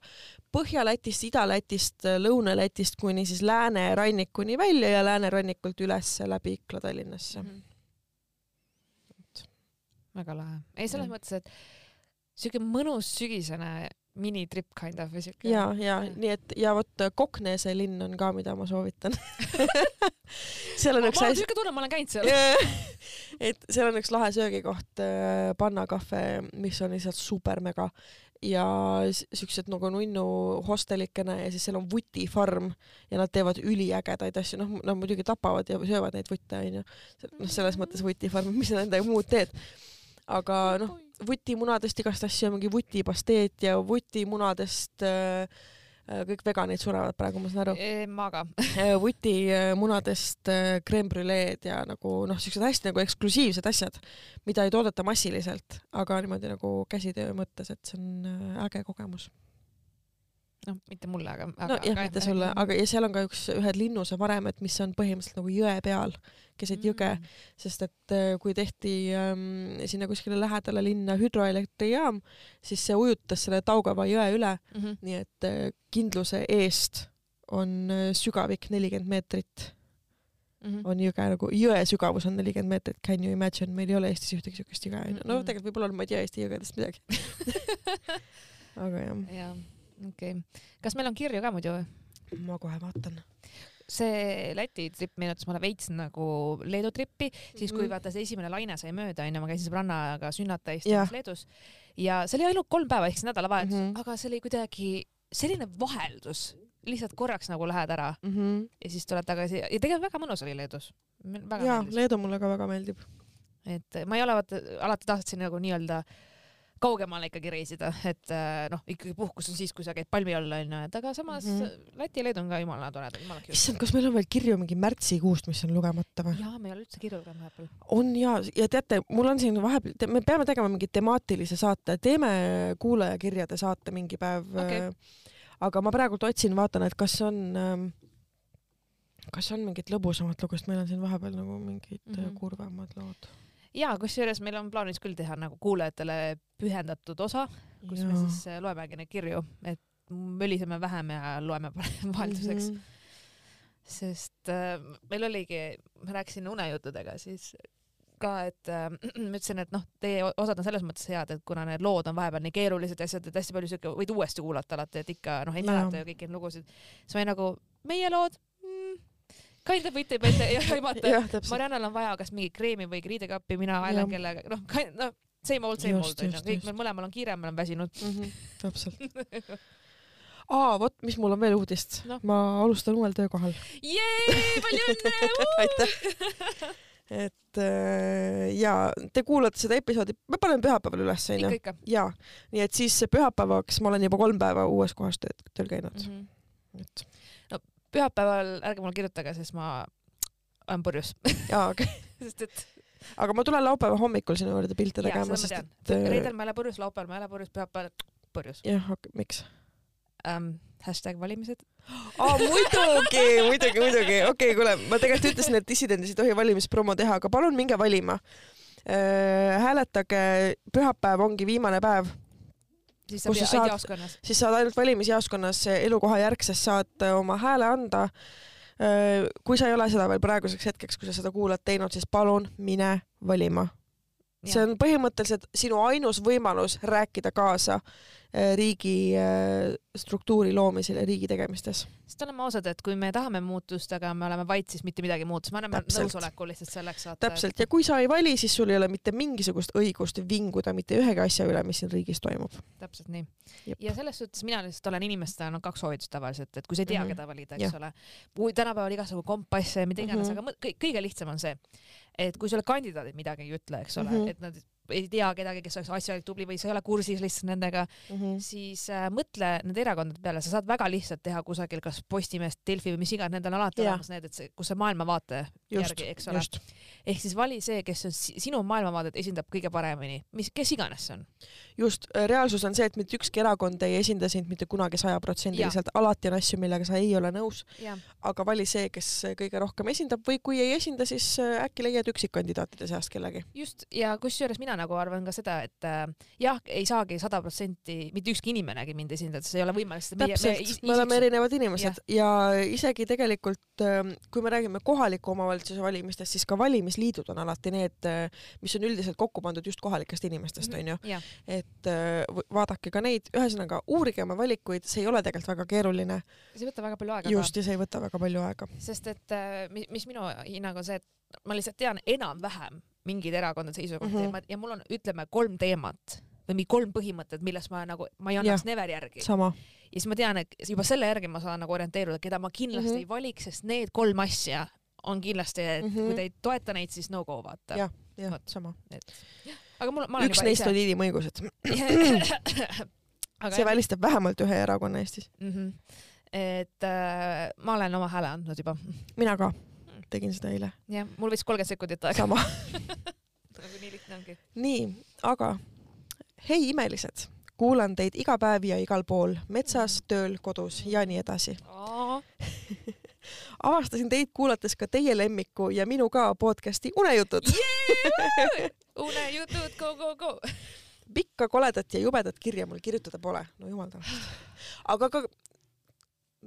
A: Põhja-Lätist, Ida-Lätist, Lõuna-Lätist kuni siis läänerannikuni välja ja läänerannikult üles läbi Ikla Tallinnasse.
B: Mhm. väga lahe. ei, selles
A: Jah.
B: mõttes, et siuke mõnus sügisene minitrip kind of või siuke.
A: ja, ja nii et ja vot Koknese linn on ka, mida ma soovitan. Seal on
B: ma
A: üks
B: olen
A: hästi
B: siuke tunne, ma olen käinud seal.
A: et seal on üks lahe söögikoht, Panna Cafe, mis on lihtsalt super mega. Ja siuksed nagu nunnu hostelikene ja siis seal on vutifarm ja nad teevad üliägedaid asju, noh, nad muidugi tapavad ja söövad neid vutte onju, noh selles mõttes vutifarm, mis sa nendega muud teed. Aga noh, vutimunadest igast asju, mingi vutipasteet ja vutimunadest äh, äh, kõik veganid surevad praegu, ma saan aru.
B: ma ka.
A: vutimunadest äh, creme brüleed ja nagu noh, siuksed hästi nagu eksklusiivsed asjad, mida ei toodeta massiliselt, aga niimoodi nagu käsitöö mõttes, et see on äh, äge kogemus.
B: noh, mitte mulle, aga.
A: nojah, mitte sulle, aga ja seal on ka üks, ühed linnuse varemed, mis on põhimõtteliselt nagu jõe peal, keset jõge,
B: Mm.
A: sest et äh, kui tehti ähm, sinna kuskile lähedale linna hüdroelektrijaam, siis see ujutas selle Taugava jõe üle,
B: -hmm.
A: nii et äh, kindluse eest on äh, sügavik nelikümmend meetrit,
B: Mm -hmm.
A: on jõge nagu, jõe sügavus on nelikümmend meetrit, can you imagine, meil ei ole Eestis ühtegi siukest jõge onju, no
B: Mhm.
A: tegelikult võib-olla on, ma ei tea Eesti jõgedest midagi. aga jah,
B: jaa, okei okay.. kas meil on kirju ka muidu või?
A: ma kohe vaatan.
B: see Läti trip meenutas mulle veits nagu Leedu trippi, siis kui
A: Mhm.
B: vaata see esimene laine sai mööda onju, ma käisin sõbrannaga sünnata
A: Jah.
B: istumas Leedus ja see oli ainult kolm päeva ehk siis nädalavahetus mm. -hmm. aga see oli kuidagi selline vaheldus, lihtsalt korraks nagu lähed ära
A: mm. -hmm.
B: ja siis tuled tagasi ja tegelikult väga mõnus oli Leedus.
A: jaa, Leedu mulle ka väga meeldib.
B: et ma ei ole vaata alati tahtsin nagu nii-öelda kaugemale ikkagi reisida, et äh, noh, ikkagi puhkus on siis, kui sa käid palmi all onju, et aga samas mm -hmm. Läti ja Leedu on ka jumala toredad, jumala cute.
A: issand, kas meil on veel kirju mingi märtsikuust, mis on lugemata või?
B: jaa, me ei ole üldse kirju lugenud vahepeal.
A: on ja, ja teate, mul on siin vahepeal, me peame tegema mingi temaatilise saate, teeme kuulajakirjade saate mingi päev
B: Okei.
A: aga ma praegult otsin, vaatan, et kas on ähm, kas on mingit lõbusamat lugu, sest meil on siin vahepeal nagu mingid mm. -hmm. kurvemad lood.
B: Jaa, kusjuures meil on plaanis küll teha nagu kuulajatele pühendatud osa, kus ja. me siis äh, loemegi neid kirju, et möliseme vähem ja loeme vahelduseks mm. -hmm. sest äh, meil oligi, ma rääkisin unejuttudega siis ka, et äh, ma ütlesin, et noh, teie osad on selles mõttes head, et kuna need lood on vahepeal nii keerulised asjad, et hästi palju siuke, võid uuesti kuulata alati, et ikka noh, ei mäleta ju kõiki lugusid. siis ma olin nagu, meie lood kind of võite juba ette ja aimata. Mariannal on vaja kas mingit kreemi või riidekappi, mina vaelan kellega, noh, noh, same old, same old onju, kõik meil mõlemal on kiire, me oleme väsinud
A: mm. -hmm, täpselt. aa, vot, mis mul on veel uudist no.. ma alustan uuel töökohal.
B: Jee, palju õnne!
A: aitäh. et äh, ja te kuulate seda episoodi, me paneme pühapäeval üles onju ja nii et siis pühapäevaks ma olen juba kolm päeva uues kohas tööl käinud
B: mm.
A: mm.
B: -hmm.
A: -hmm.
B: Pühapäeval ärge mulle kirjutage, sest ma olen purjus,
A: ja okay.
B: sest et
A: aga ma tulen laupäeva hommikul sinu juurde pilte
B: jaa,
A: tegema, sest
B: tean.
A: et äh,
B: reedel ma ei ole purjus, laupäeval ma ei ole purjus, pühapäeval purjus
A: jah miks?
B: um,. hashtag valimised.
A: aa muidugi, muidugi, muidugi, okei okay,, kuule, ma tegelikult ütlesin, et dissidendis ei tohi valimispromo teha, aga palun minge valima. hääletage, pühapäev ongi viimane päev,
B: siis
A: sa
B: saad...
A: saad-
B: jaoskonnas.
A: siis saad ainult valimisjaoskonnas elukoha järgses saad äh, oma hääle anda. kui sa ei ole seda veel praeguseks hetkeks, kui sa seda kuulad teinud, siis palun mine valima. See on põhimõtteliselt sinu ainus võimalus rääkida kaasa äh, riigi äh, struktuuri loomisel ja riigi tegemistes.
B: sest oleme ausad, et kui me tahame muutust, aga me oleme vait, siis mitte midagi muutus, me anname nõusoleku lihtsalt selleks saata.
A: täpselt ja kui sa ei vali, siis sul ei ole mitte mingisugust õigust vinguda mitte ühegi asja üle, mis siin riigis toimub.
B: täpselt nii ja selles suhtes mina lihtsalt olen inimestele andnud kaks soovitust tavaliselt, et kui sa ei tea mm. -hmm. keda valida, eks ole. kui tänapäeval igasugu kompasse ja mida iganes mm. -hmm. aga kõige lihtsam on see, et kui sulle kandidaadid midagi ei ütle, eks ole mm. -hmm. et nad ei tea kedagi, kes oleks asjalik, tubli või sa ei ole kursis lihtsalt nendega, siis äh, mõtle nende erakondade peale, sa saad väga lihtsalt teha kusagil kas Postimehest, Delfi või mis iganes, nendel on alati olemas need, et see, kus see maailmavaate järgi, eks, ole. ehk siis vali see, kes on si- sinu maailmavaadet esindab kõige paremini, mis, kes iganes see on.
A: just, reaalsus on see, et mitte ükski erakond ei esinda sind mitte kunagi sajaprotsendiliselt, alati on asju, millega sa ei ole nõus, aga vali see, kes kõige rohkem esindab või kui ei esinda, siis äh, äkki leiad üksikkandidaatide seast kellegi.
B: just ja kusjuures mina nagu arvan ka seda, et äh, jah, ei saagi sada protsenti mitte ükski inimenegi mind esindada, see ei ole võimalik, sest meie,
A: täpselt, me oleme erinevad inimesed. Ja. ja isegi tegelikult, kui me räägime kohaliku omavalitsuse valimistest, siis ka valimisliidud on alati need, mis on üldiselt kokku pandud just kohalikest inimestest, onju.
B: jah,
A: et äh, vaadake ka neid, ühesõnaga uurige oma valikuid, see ei ole tegelikult väga keeruline.
B: see ei võta väga palju aega
A: just, ja see ei võta väga palju aega.
B: sest et äh, mi- mis minu hinnang on see, et ma lihtsalt tean enam-vähem mingeid erakondade seisukohti
A: Mhm.
B: mm -hmm. ja mul on, ütleme, kolm teemat või mingi kolm põhimõtet, millest ma nagu, ma ei annaks never järgi.
A: sama.
B: ja siis ma tean, et juba selle järgi ma saan nagu orienteeruda, keda ma kindlasti mm
A: Mhm.
B: -hmm. ei valiks, sest need kolm asja on kindlasti, et mm
A: Mhm.
B: -hmm. kui te ei toeta neid, siis no go vaata.
A: jah, jah sama.
B: Aga mul, ma olen
A: üks neist oli inimõigused. see välistab vähemalt ühe erakonna Eestis.
B: mm. -hmm. et äh, ma olen oma hääle andnud juba.
A: mina ka tegin seda eile.
B: jah, mul võttis kolmkümmend sekundit aega.
A: sama.
B: nagu nii lihtne ongi.
A: nii, aga hei imelised, kuulan teid iga päev ja igal pool, metsas, tööl, kodus ja nii edasi. avastasin teid kuulates ka teie lemmiku ja minu ka podcasti Unejutud.
B: unejutud, go, go, go.
A: pikka, koledat ja jubedat kirja mul kirjutada pole, no jumal tänatud. aga ka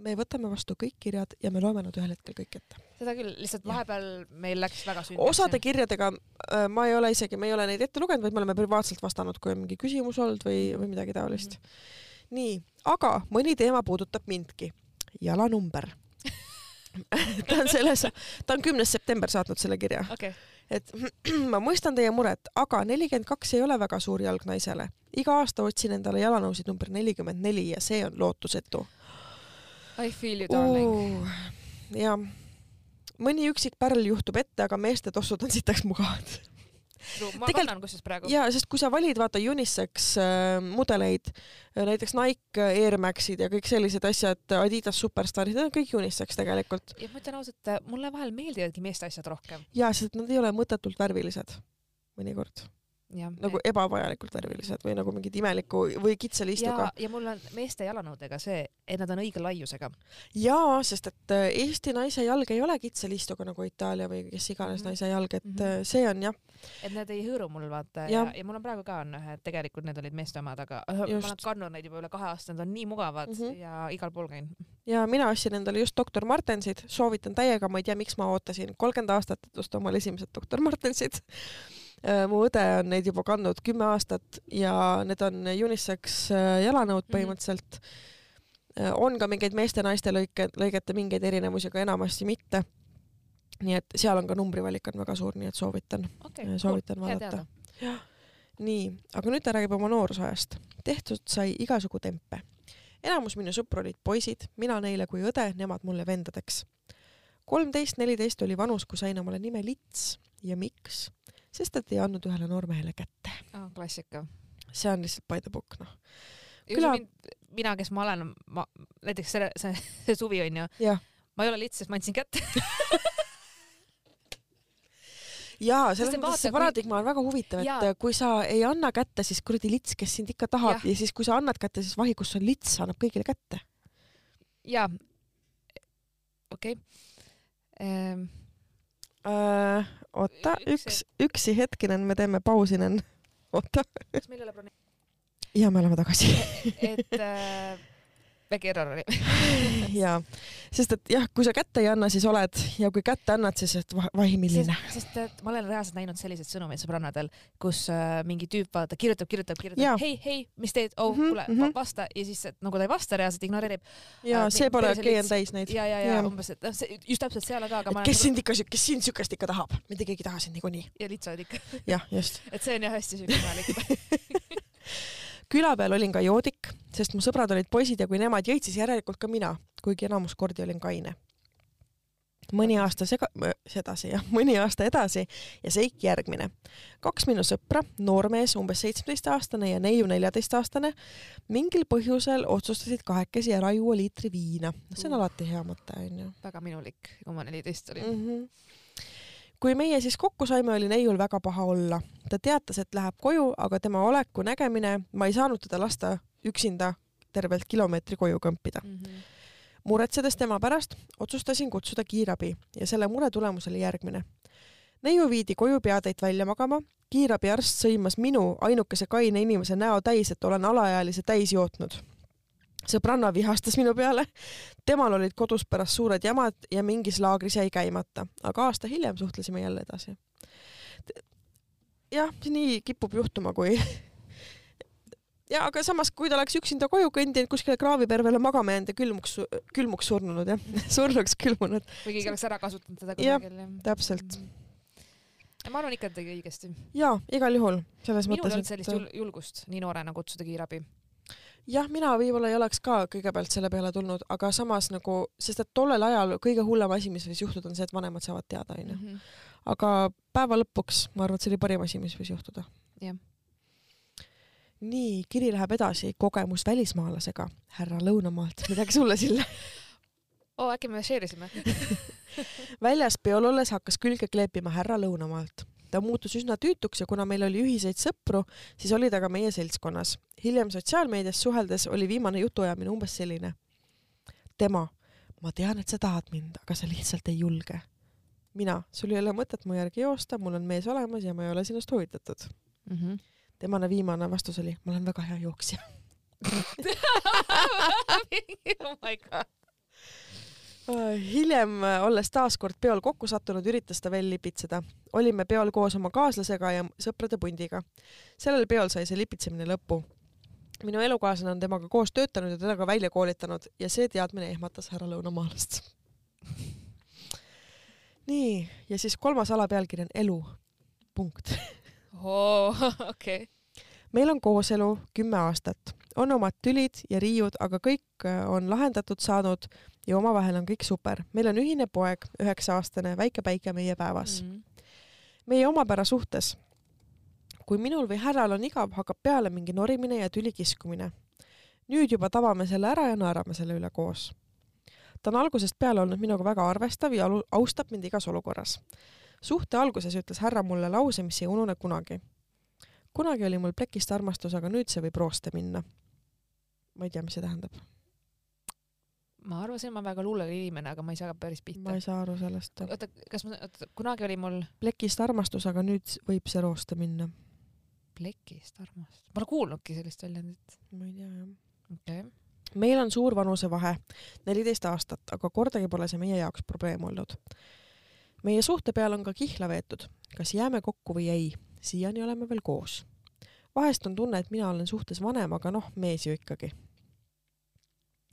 A: me võtame vastu kõik kirjad ja me loeme nad ühel hetkel kõik ette.
B: seda küll, lihtsalt vahepeal meil läks väga sündmaks.
A: osade kirjadega äh, ma ei ole isegi, me ei ole neid ette lugenud, vaid me oleme privaatselt vastanud, kui on mingi küsimus olnud või, või midagi taolist mm. -hmm. nii, aga mõni teema puudutab mindki. jalanumber. ta on selles, ta on kümnes september saatnud selle kirja,
B: okei,
A: et ma mõistan teie muret, aga nelikümmend kaks ei ole väga suur jalg naisele. iga aasta otsin endale jalanõusid number nelikümmend neli ja see on lootusetu
B: I feel you darling.
A: uh,. jah, mõni üksik pärl juhtub ette, aga meeste tossud on sitaks mugavad.
B: Ma
A: Tegelt-
B: kannan kusjuures praegu.
A: ja sest kui sa valid vaata unisex äh, mudeleid, näiteks Nike, Air Maxid ja kõik sellised asjad, Adidas Superstarid, need on kõik unisex tegelikult
B: ja ma ütlen ausalt, mulle vahel meeldivadki meeste asjad rohkem.
A: ja sest nad ei ole mõttetult värvilised mõnikord
B: jah.
A: nagu ebavajalikult värvilised või nagu mingid imeliku või kitsa liistuga
B: ja, ja mul on meeste jalanõudega see, et nad on õige laiusega.
A: jaa, sest et äh, Eesti naise jalg ei ole kitsa liistuga nagu Itaalia või kes iganes
B: Mhm.
A: naise jalg, et
B: Mhm.
A: äh, see on jah,
B: et need ei hõõru mul vaata ja, ja, ja mul on praegu ka on ühed, tegelikult need olid meeste omad, aga äh, ma
A: Just.
B: olen kandnud neid juba üle kahe aasta, need on nii mugavad mm. -hmm. ja igal pool käin.
A: ja mina ostsin endale just doktor Martensid, soovitan täiega, ma ei tea, miks ma ootasin kolmkümmend aastat, et osta omale esimesed doktor Martensid. Mu õde on neid juba kandnud kümme aastat ja need on unisex äh, jalanõud
B: Mhm.
A: põhimõtteliselt. on ka mingeid meeste-naiste lõike, lõigete mingeid erinevusi, aga enamasti mitte. nii et seal on ka numbrivalik on väga suur, nii et soovitan.
B: okei,
A: soovitan
B: hea
A: vaadata nii, aga nüüd ta räägib oma noorusajast. tehtud sai igasugu tempe. enamus minu sõpru olid poisid, mina neile kui õde, nemad mulle vendadeks. kolmteist, neliteist oli vanus, kui sain omale nime Lits ja miks? Sest et ei andnud ühele noormehele kätte.
B: oh,. klassika.
A: see on lihtsalt by the book, noh.
B: Küla... Mina, kes ma olen, ma näiteks selle, see, see suvi onju, ma ei ole lits, sest ma andsin kätte.
A: jaa, selles mõttes see
B: kui-
A: paradigma on väga huvitav, et
B: Jaa.
A: kui sa ei anna kätte, siis kuradi Lits, kes sind ikka tahab ja, ja siis, kui sa annad kätte, siis vahi, kus on Lits, annab kõigile kätte.
B: jaa. okei okay..
A: Äh, oota,
B: Üks
A: üks, üksi hetkinen, me teeme pausinen. oota.
B: kas meil ei ole broneeritud,
A: ja me oleme tagasi.
B: et äh, väike error oli.
A: ja, sest et jah, kui sa kätte ei anna, siis oled ja kui kätte annad, siis et va- vahi, milline.
B: sest, et ma olen reaalselt näinud selliseid sõnumeid sõbrannadel, kus äh, mingi tüüp vaata kirjutab, kirjutab, kirjutab, hei, hei, mis teed, oh
A: Mhm,
B: kuule
A: mhm.
B: vasta ja siis et nagu ta ei vasta reaalselt, ignoreerib
A: ja
B: Äh,
A: see pole okei, on täis neid.
B: ja, ja, ja
A: Jaa.
B: umbes, et noh, see just täpselt seal ka, aga ma
A: et kes sind ikka, kes sind siukest ikka tahab, mitte keegi ei taha sind niikuinii.
B: ja litsad ikka,
A: jah, just.
B: et see on jah hästi siuke imelik.
A: Küla peal olin ka joodik, sest mu sõbrad olid poisid ja kui nemad jõid, siis järelikult ka mina, kuigi enamus kordi olin kaine. mõni aasta sega-, sedasi jah, mõni aasta edasi ja seik järgmine. kaks minu sõpra, noormees, umbes seitsmeteistaastane ja neiu neljateistaastane, mingil põhjusel otsustasid kahekesi ära juua liitri viina. see on
B: Uh.
A: alati hea mõte, onju.
B: väga minulik, kui ma neliteist olin.
A: mm. -hmm. Kui meie siis kokku saime, oli neiul väga paha olla. ta teatas, et läheb koju, aga tema oleku nägemine, ma ei saanud teda lasta üksinda tervelt kilomeetri koju kõmpida.
B: Mhm.
A: muretsedes tema pärast, otsustasin kutsuda kiirabi ja selle mure tulemus oli järgmine. neiu viidi koju peatäit välja magama, kiirabiarst sõimas minu ainukese kaine inimese näo täis, et olen alaealise täis jootnud. Sõbranna vihastas minu peale, temal olid kodus pärast suured jamad ja mingis laagris jäi käimata, aga aasta hiljem suhtlesime jälle edasi. jah, nii kipub juhtuma, kui ja aga samas, kui ta oleks üksinda koju kõndinud kuskile kraavipervele magama jäänud ja külmuks, külmuks surnunud jah, surnuks külmunud,
B: või keegi oleks ära kasutanud teda kusagil. jah.
A: täpselt.
B: ma arvan ikka, et tegi õigesti.
A: ja igal juhul selles
B: minul ei
A: mõttes,
B: olnud sellist jul julgust nii noorena kutsuda kiirabi.
A: jah, mina võib-olla ei oleks ka kõigepealt selle peale tulnud, aga samas nagu, sest et tollel ajal kõige hullem asi, mis võis juhtuda, on see, et vanemad saavad teada, onju.
B: Mhm.
A: aga päeva lõpuks ma arvan, et see oli parim asi, mis võis juhtuda.
B: Jah.
A: nii, kiri läheb edasi, kogemus välismaalasega, härra Lõunamaalt, midagi sulle, Sille?
B: oo, äkki me share isime?
A: väljas peol olles hakkas külge kleepima härra Lõunamaalt. Ta muutus üsna tüütuks ja kuna meil oli ühiseid sõpru, siis oli ta ka meie seltskonnas. hiljem sotsiaalmeedias suheldes oli viimane jutuajamine umbes selline. tema, ma tean, et sa tahad mind, aga sa lihtsalt ei julge. mina, sul ei ole mõtet mu järgi joosta, mul on mees olemas ja ma ei ole sinust huvitatud.
B: Mhm.
A: temane viimane vastus oli, ma olen väga hea jooksja.
B: oh my god.
A: hiljem, olles taas kord peol kokku sattunud, üritas ta veel lipitseda. olime peol koos oma kaaslasega ja sõprade pundiga. sellel peol sai see lipitsemine lõpu. minu elukaaslane on temaga koos töötanud ja teda ka välja koolitanud ja see teadmine ehmatas härra Lõunamaalast. nii, ja siis kolmas alapealkiri on elu. punkt.
B: okei.
A: Meil on kooselu kümme aastat, on omad tülid ja riiud, aga kõik äh, on lahendatud saanud ja omavahel on kõik super. meil on ühine poeg, üheksa-aastane, väike päike meie päevas.
B: Mhm.
A: meie omapära suhtes kui minul või härral on igav, hakkab peale mingi norimine ja tüli kiskumine. nüüd juba tabame selle ära ja naerame selle üle koos. ta on algusest peale olnud minuga väga arvestav ja austab mind igas olukorras. suhte alguses ütles härra mulle lause, mis ei unune kunagi. Kunagi oli mul plekist armastus, aga nüüd see võib rooste minna. ma ei tea, mis see tähendab.
B: ma arvasin, ma väga luulev inimene, aga ma ei saa päris
A: ma
B: pihta
A: ei. saa aru sellest.
B: oota, kas ma, oota, kunagi oli mul
A: plekist armastus, aga nüüd võib see rooste minna.
B: plekist armastus, ma pole kuulnudki sellist väljendit.
A: ma ei tea jah.
B: okei okay..
A: meil on suur vanusevahe, neliteist aastat, aga kordagi pole see meie jaoks probleem olnud. meie suhte peal on ka kihla veetud, kas jääme kokku või ei. Siiani oleme veel koos. vahest on tunne, et mina olen suhtes vanem, aga noh, mees ju ikkagi.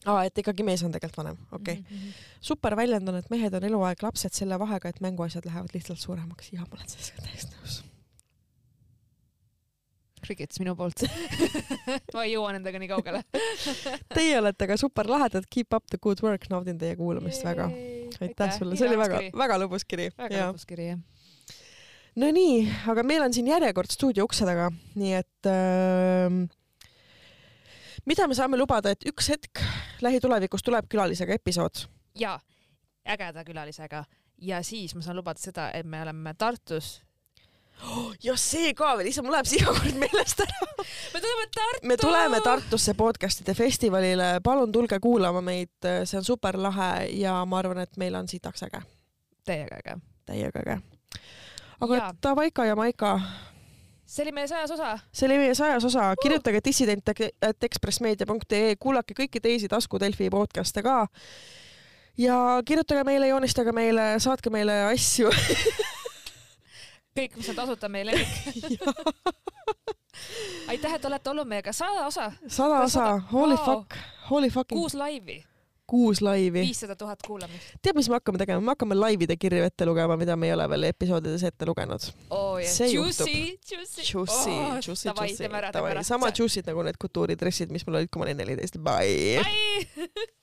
A: aa, et ikkagi mees on tegelikult vanem, okei okay..
B: Mhm.
A: super väljend on, et mehed on eluaeg lapsed selle vahega, et mänguasjad lähevad lihtsalt suuremaks ja ma olen sellega täiesti nõus.
B: Crickets minu poolt ma ei jõua nendega nii kaugele.
A: Teie olete ka super lahedad, keep up the good work, naudin teie kuulamist väga. aitäh sulle, see oli väga, väga lõbus kiri.
B: väga lõbus kiri jah.
A: No nii, aga meil on siin järjekord stuudio ukse taga, nii et äh, mida me saame lubada, et üks hetk lähitulevikus tuleb külalisega episood.
B: ja ägeda külalisega ja siis ma saan lubada seda, et me oleme Tartus.
A: ja see ka veel, issand, mul läheb see iga kord meelest ära.
B: me tuleme Tartu.
A: me tuleme Tartusse podcast'ide festivalile, palun tulge kuulama meid, see on super lahe ja ma arvan, et meil on sitaks äge,
B: Teiega äge.
A: täiega äge. Aga
B: Jaa.
A: Davaika ja Maika,
B: see oli meie sajas osa.
A: see oli meie sajas osa, kirjutage dissident.ekspressmeedia.ee, kuulake kõiki teisi Tasku Delfi podcast'e ka. ja kirjutage meile, joonistage meile, saatke meile asju.
B: kõik, mis on tasuta meie lemmik. aitäh, et olete olnud meiega sada osa,
A: sada osa, holy
B: Vau.
A: fuck, holy fucking
B: kuus laivi,
A: kuus laivi.
B: viissada tuhat kuulamist.
A: tead, mis me hakkame tegema, me hakkame laivide kirju ette lugema, mida me ei ole veel episoodides ette lugenud.
B: jah,
A: See
B: juicy, juicy.
A: Juicy, juicy,
B: davai,
A: juicy
B: ära.
A: sama juicy'd nagu need kultuuridressid, mis mul olid, kui ma olin neliteist. Bye.
B: Bye.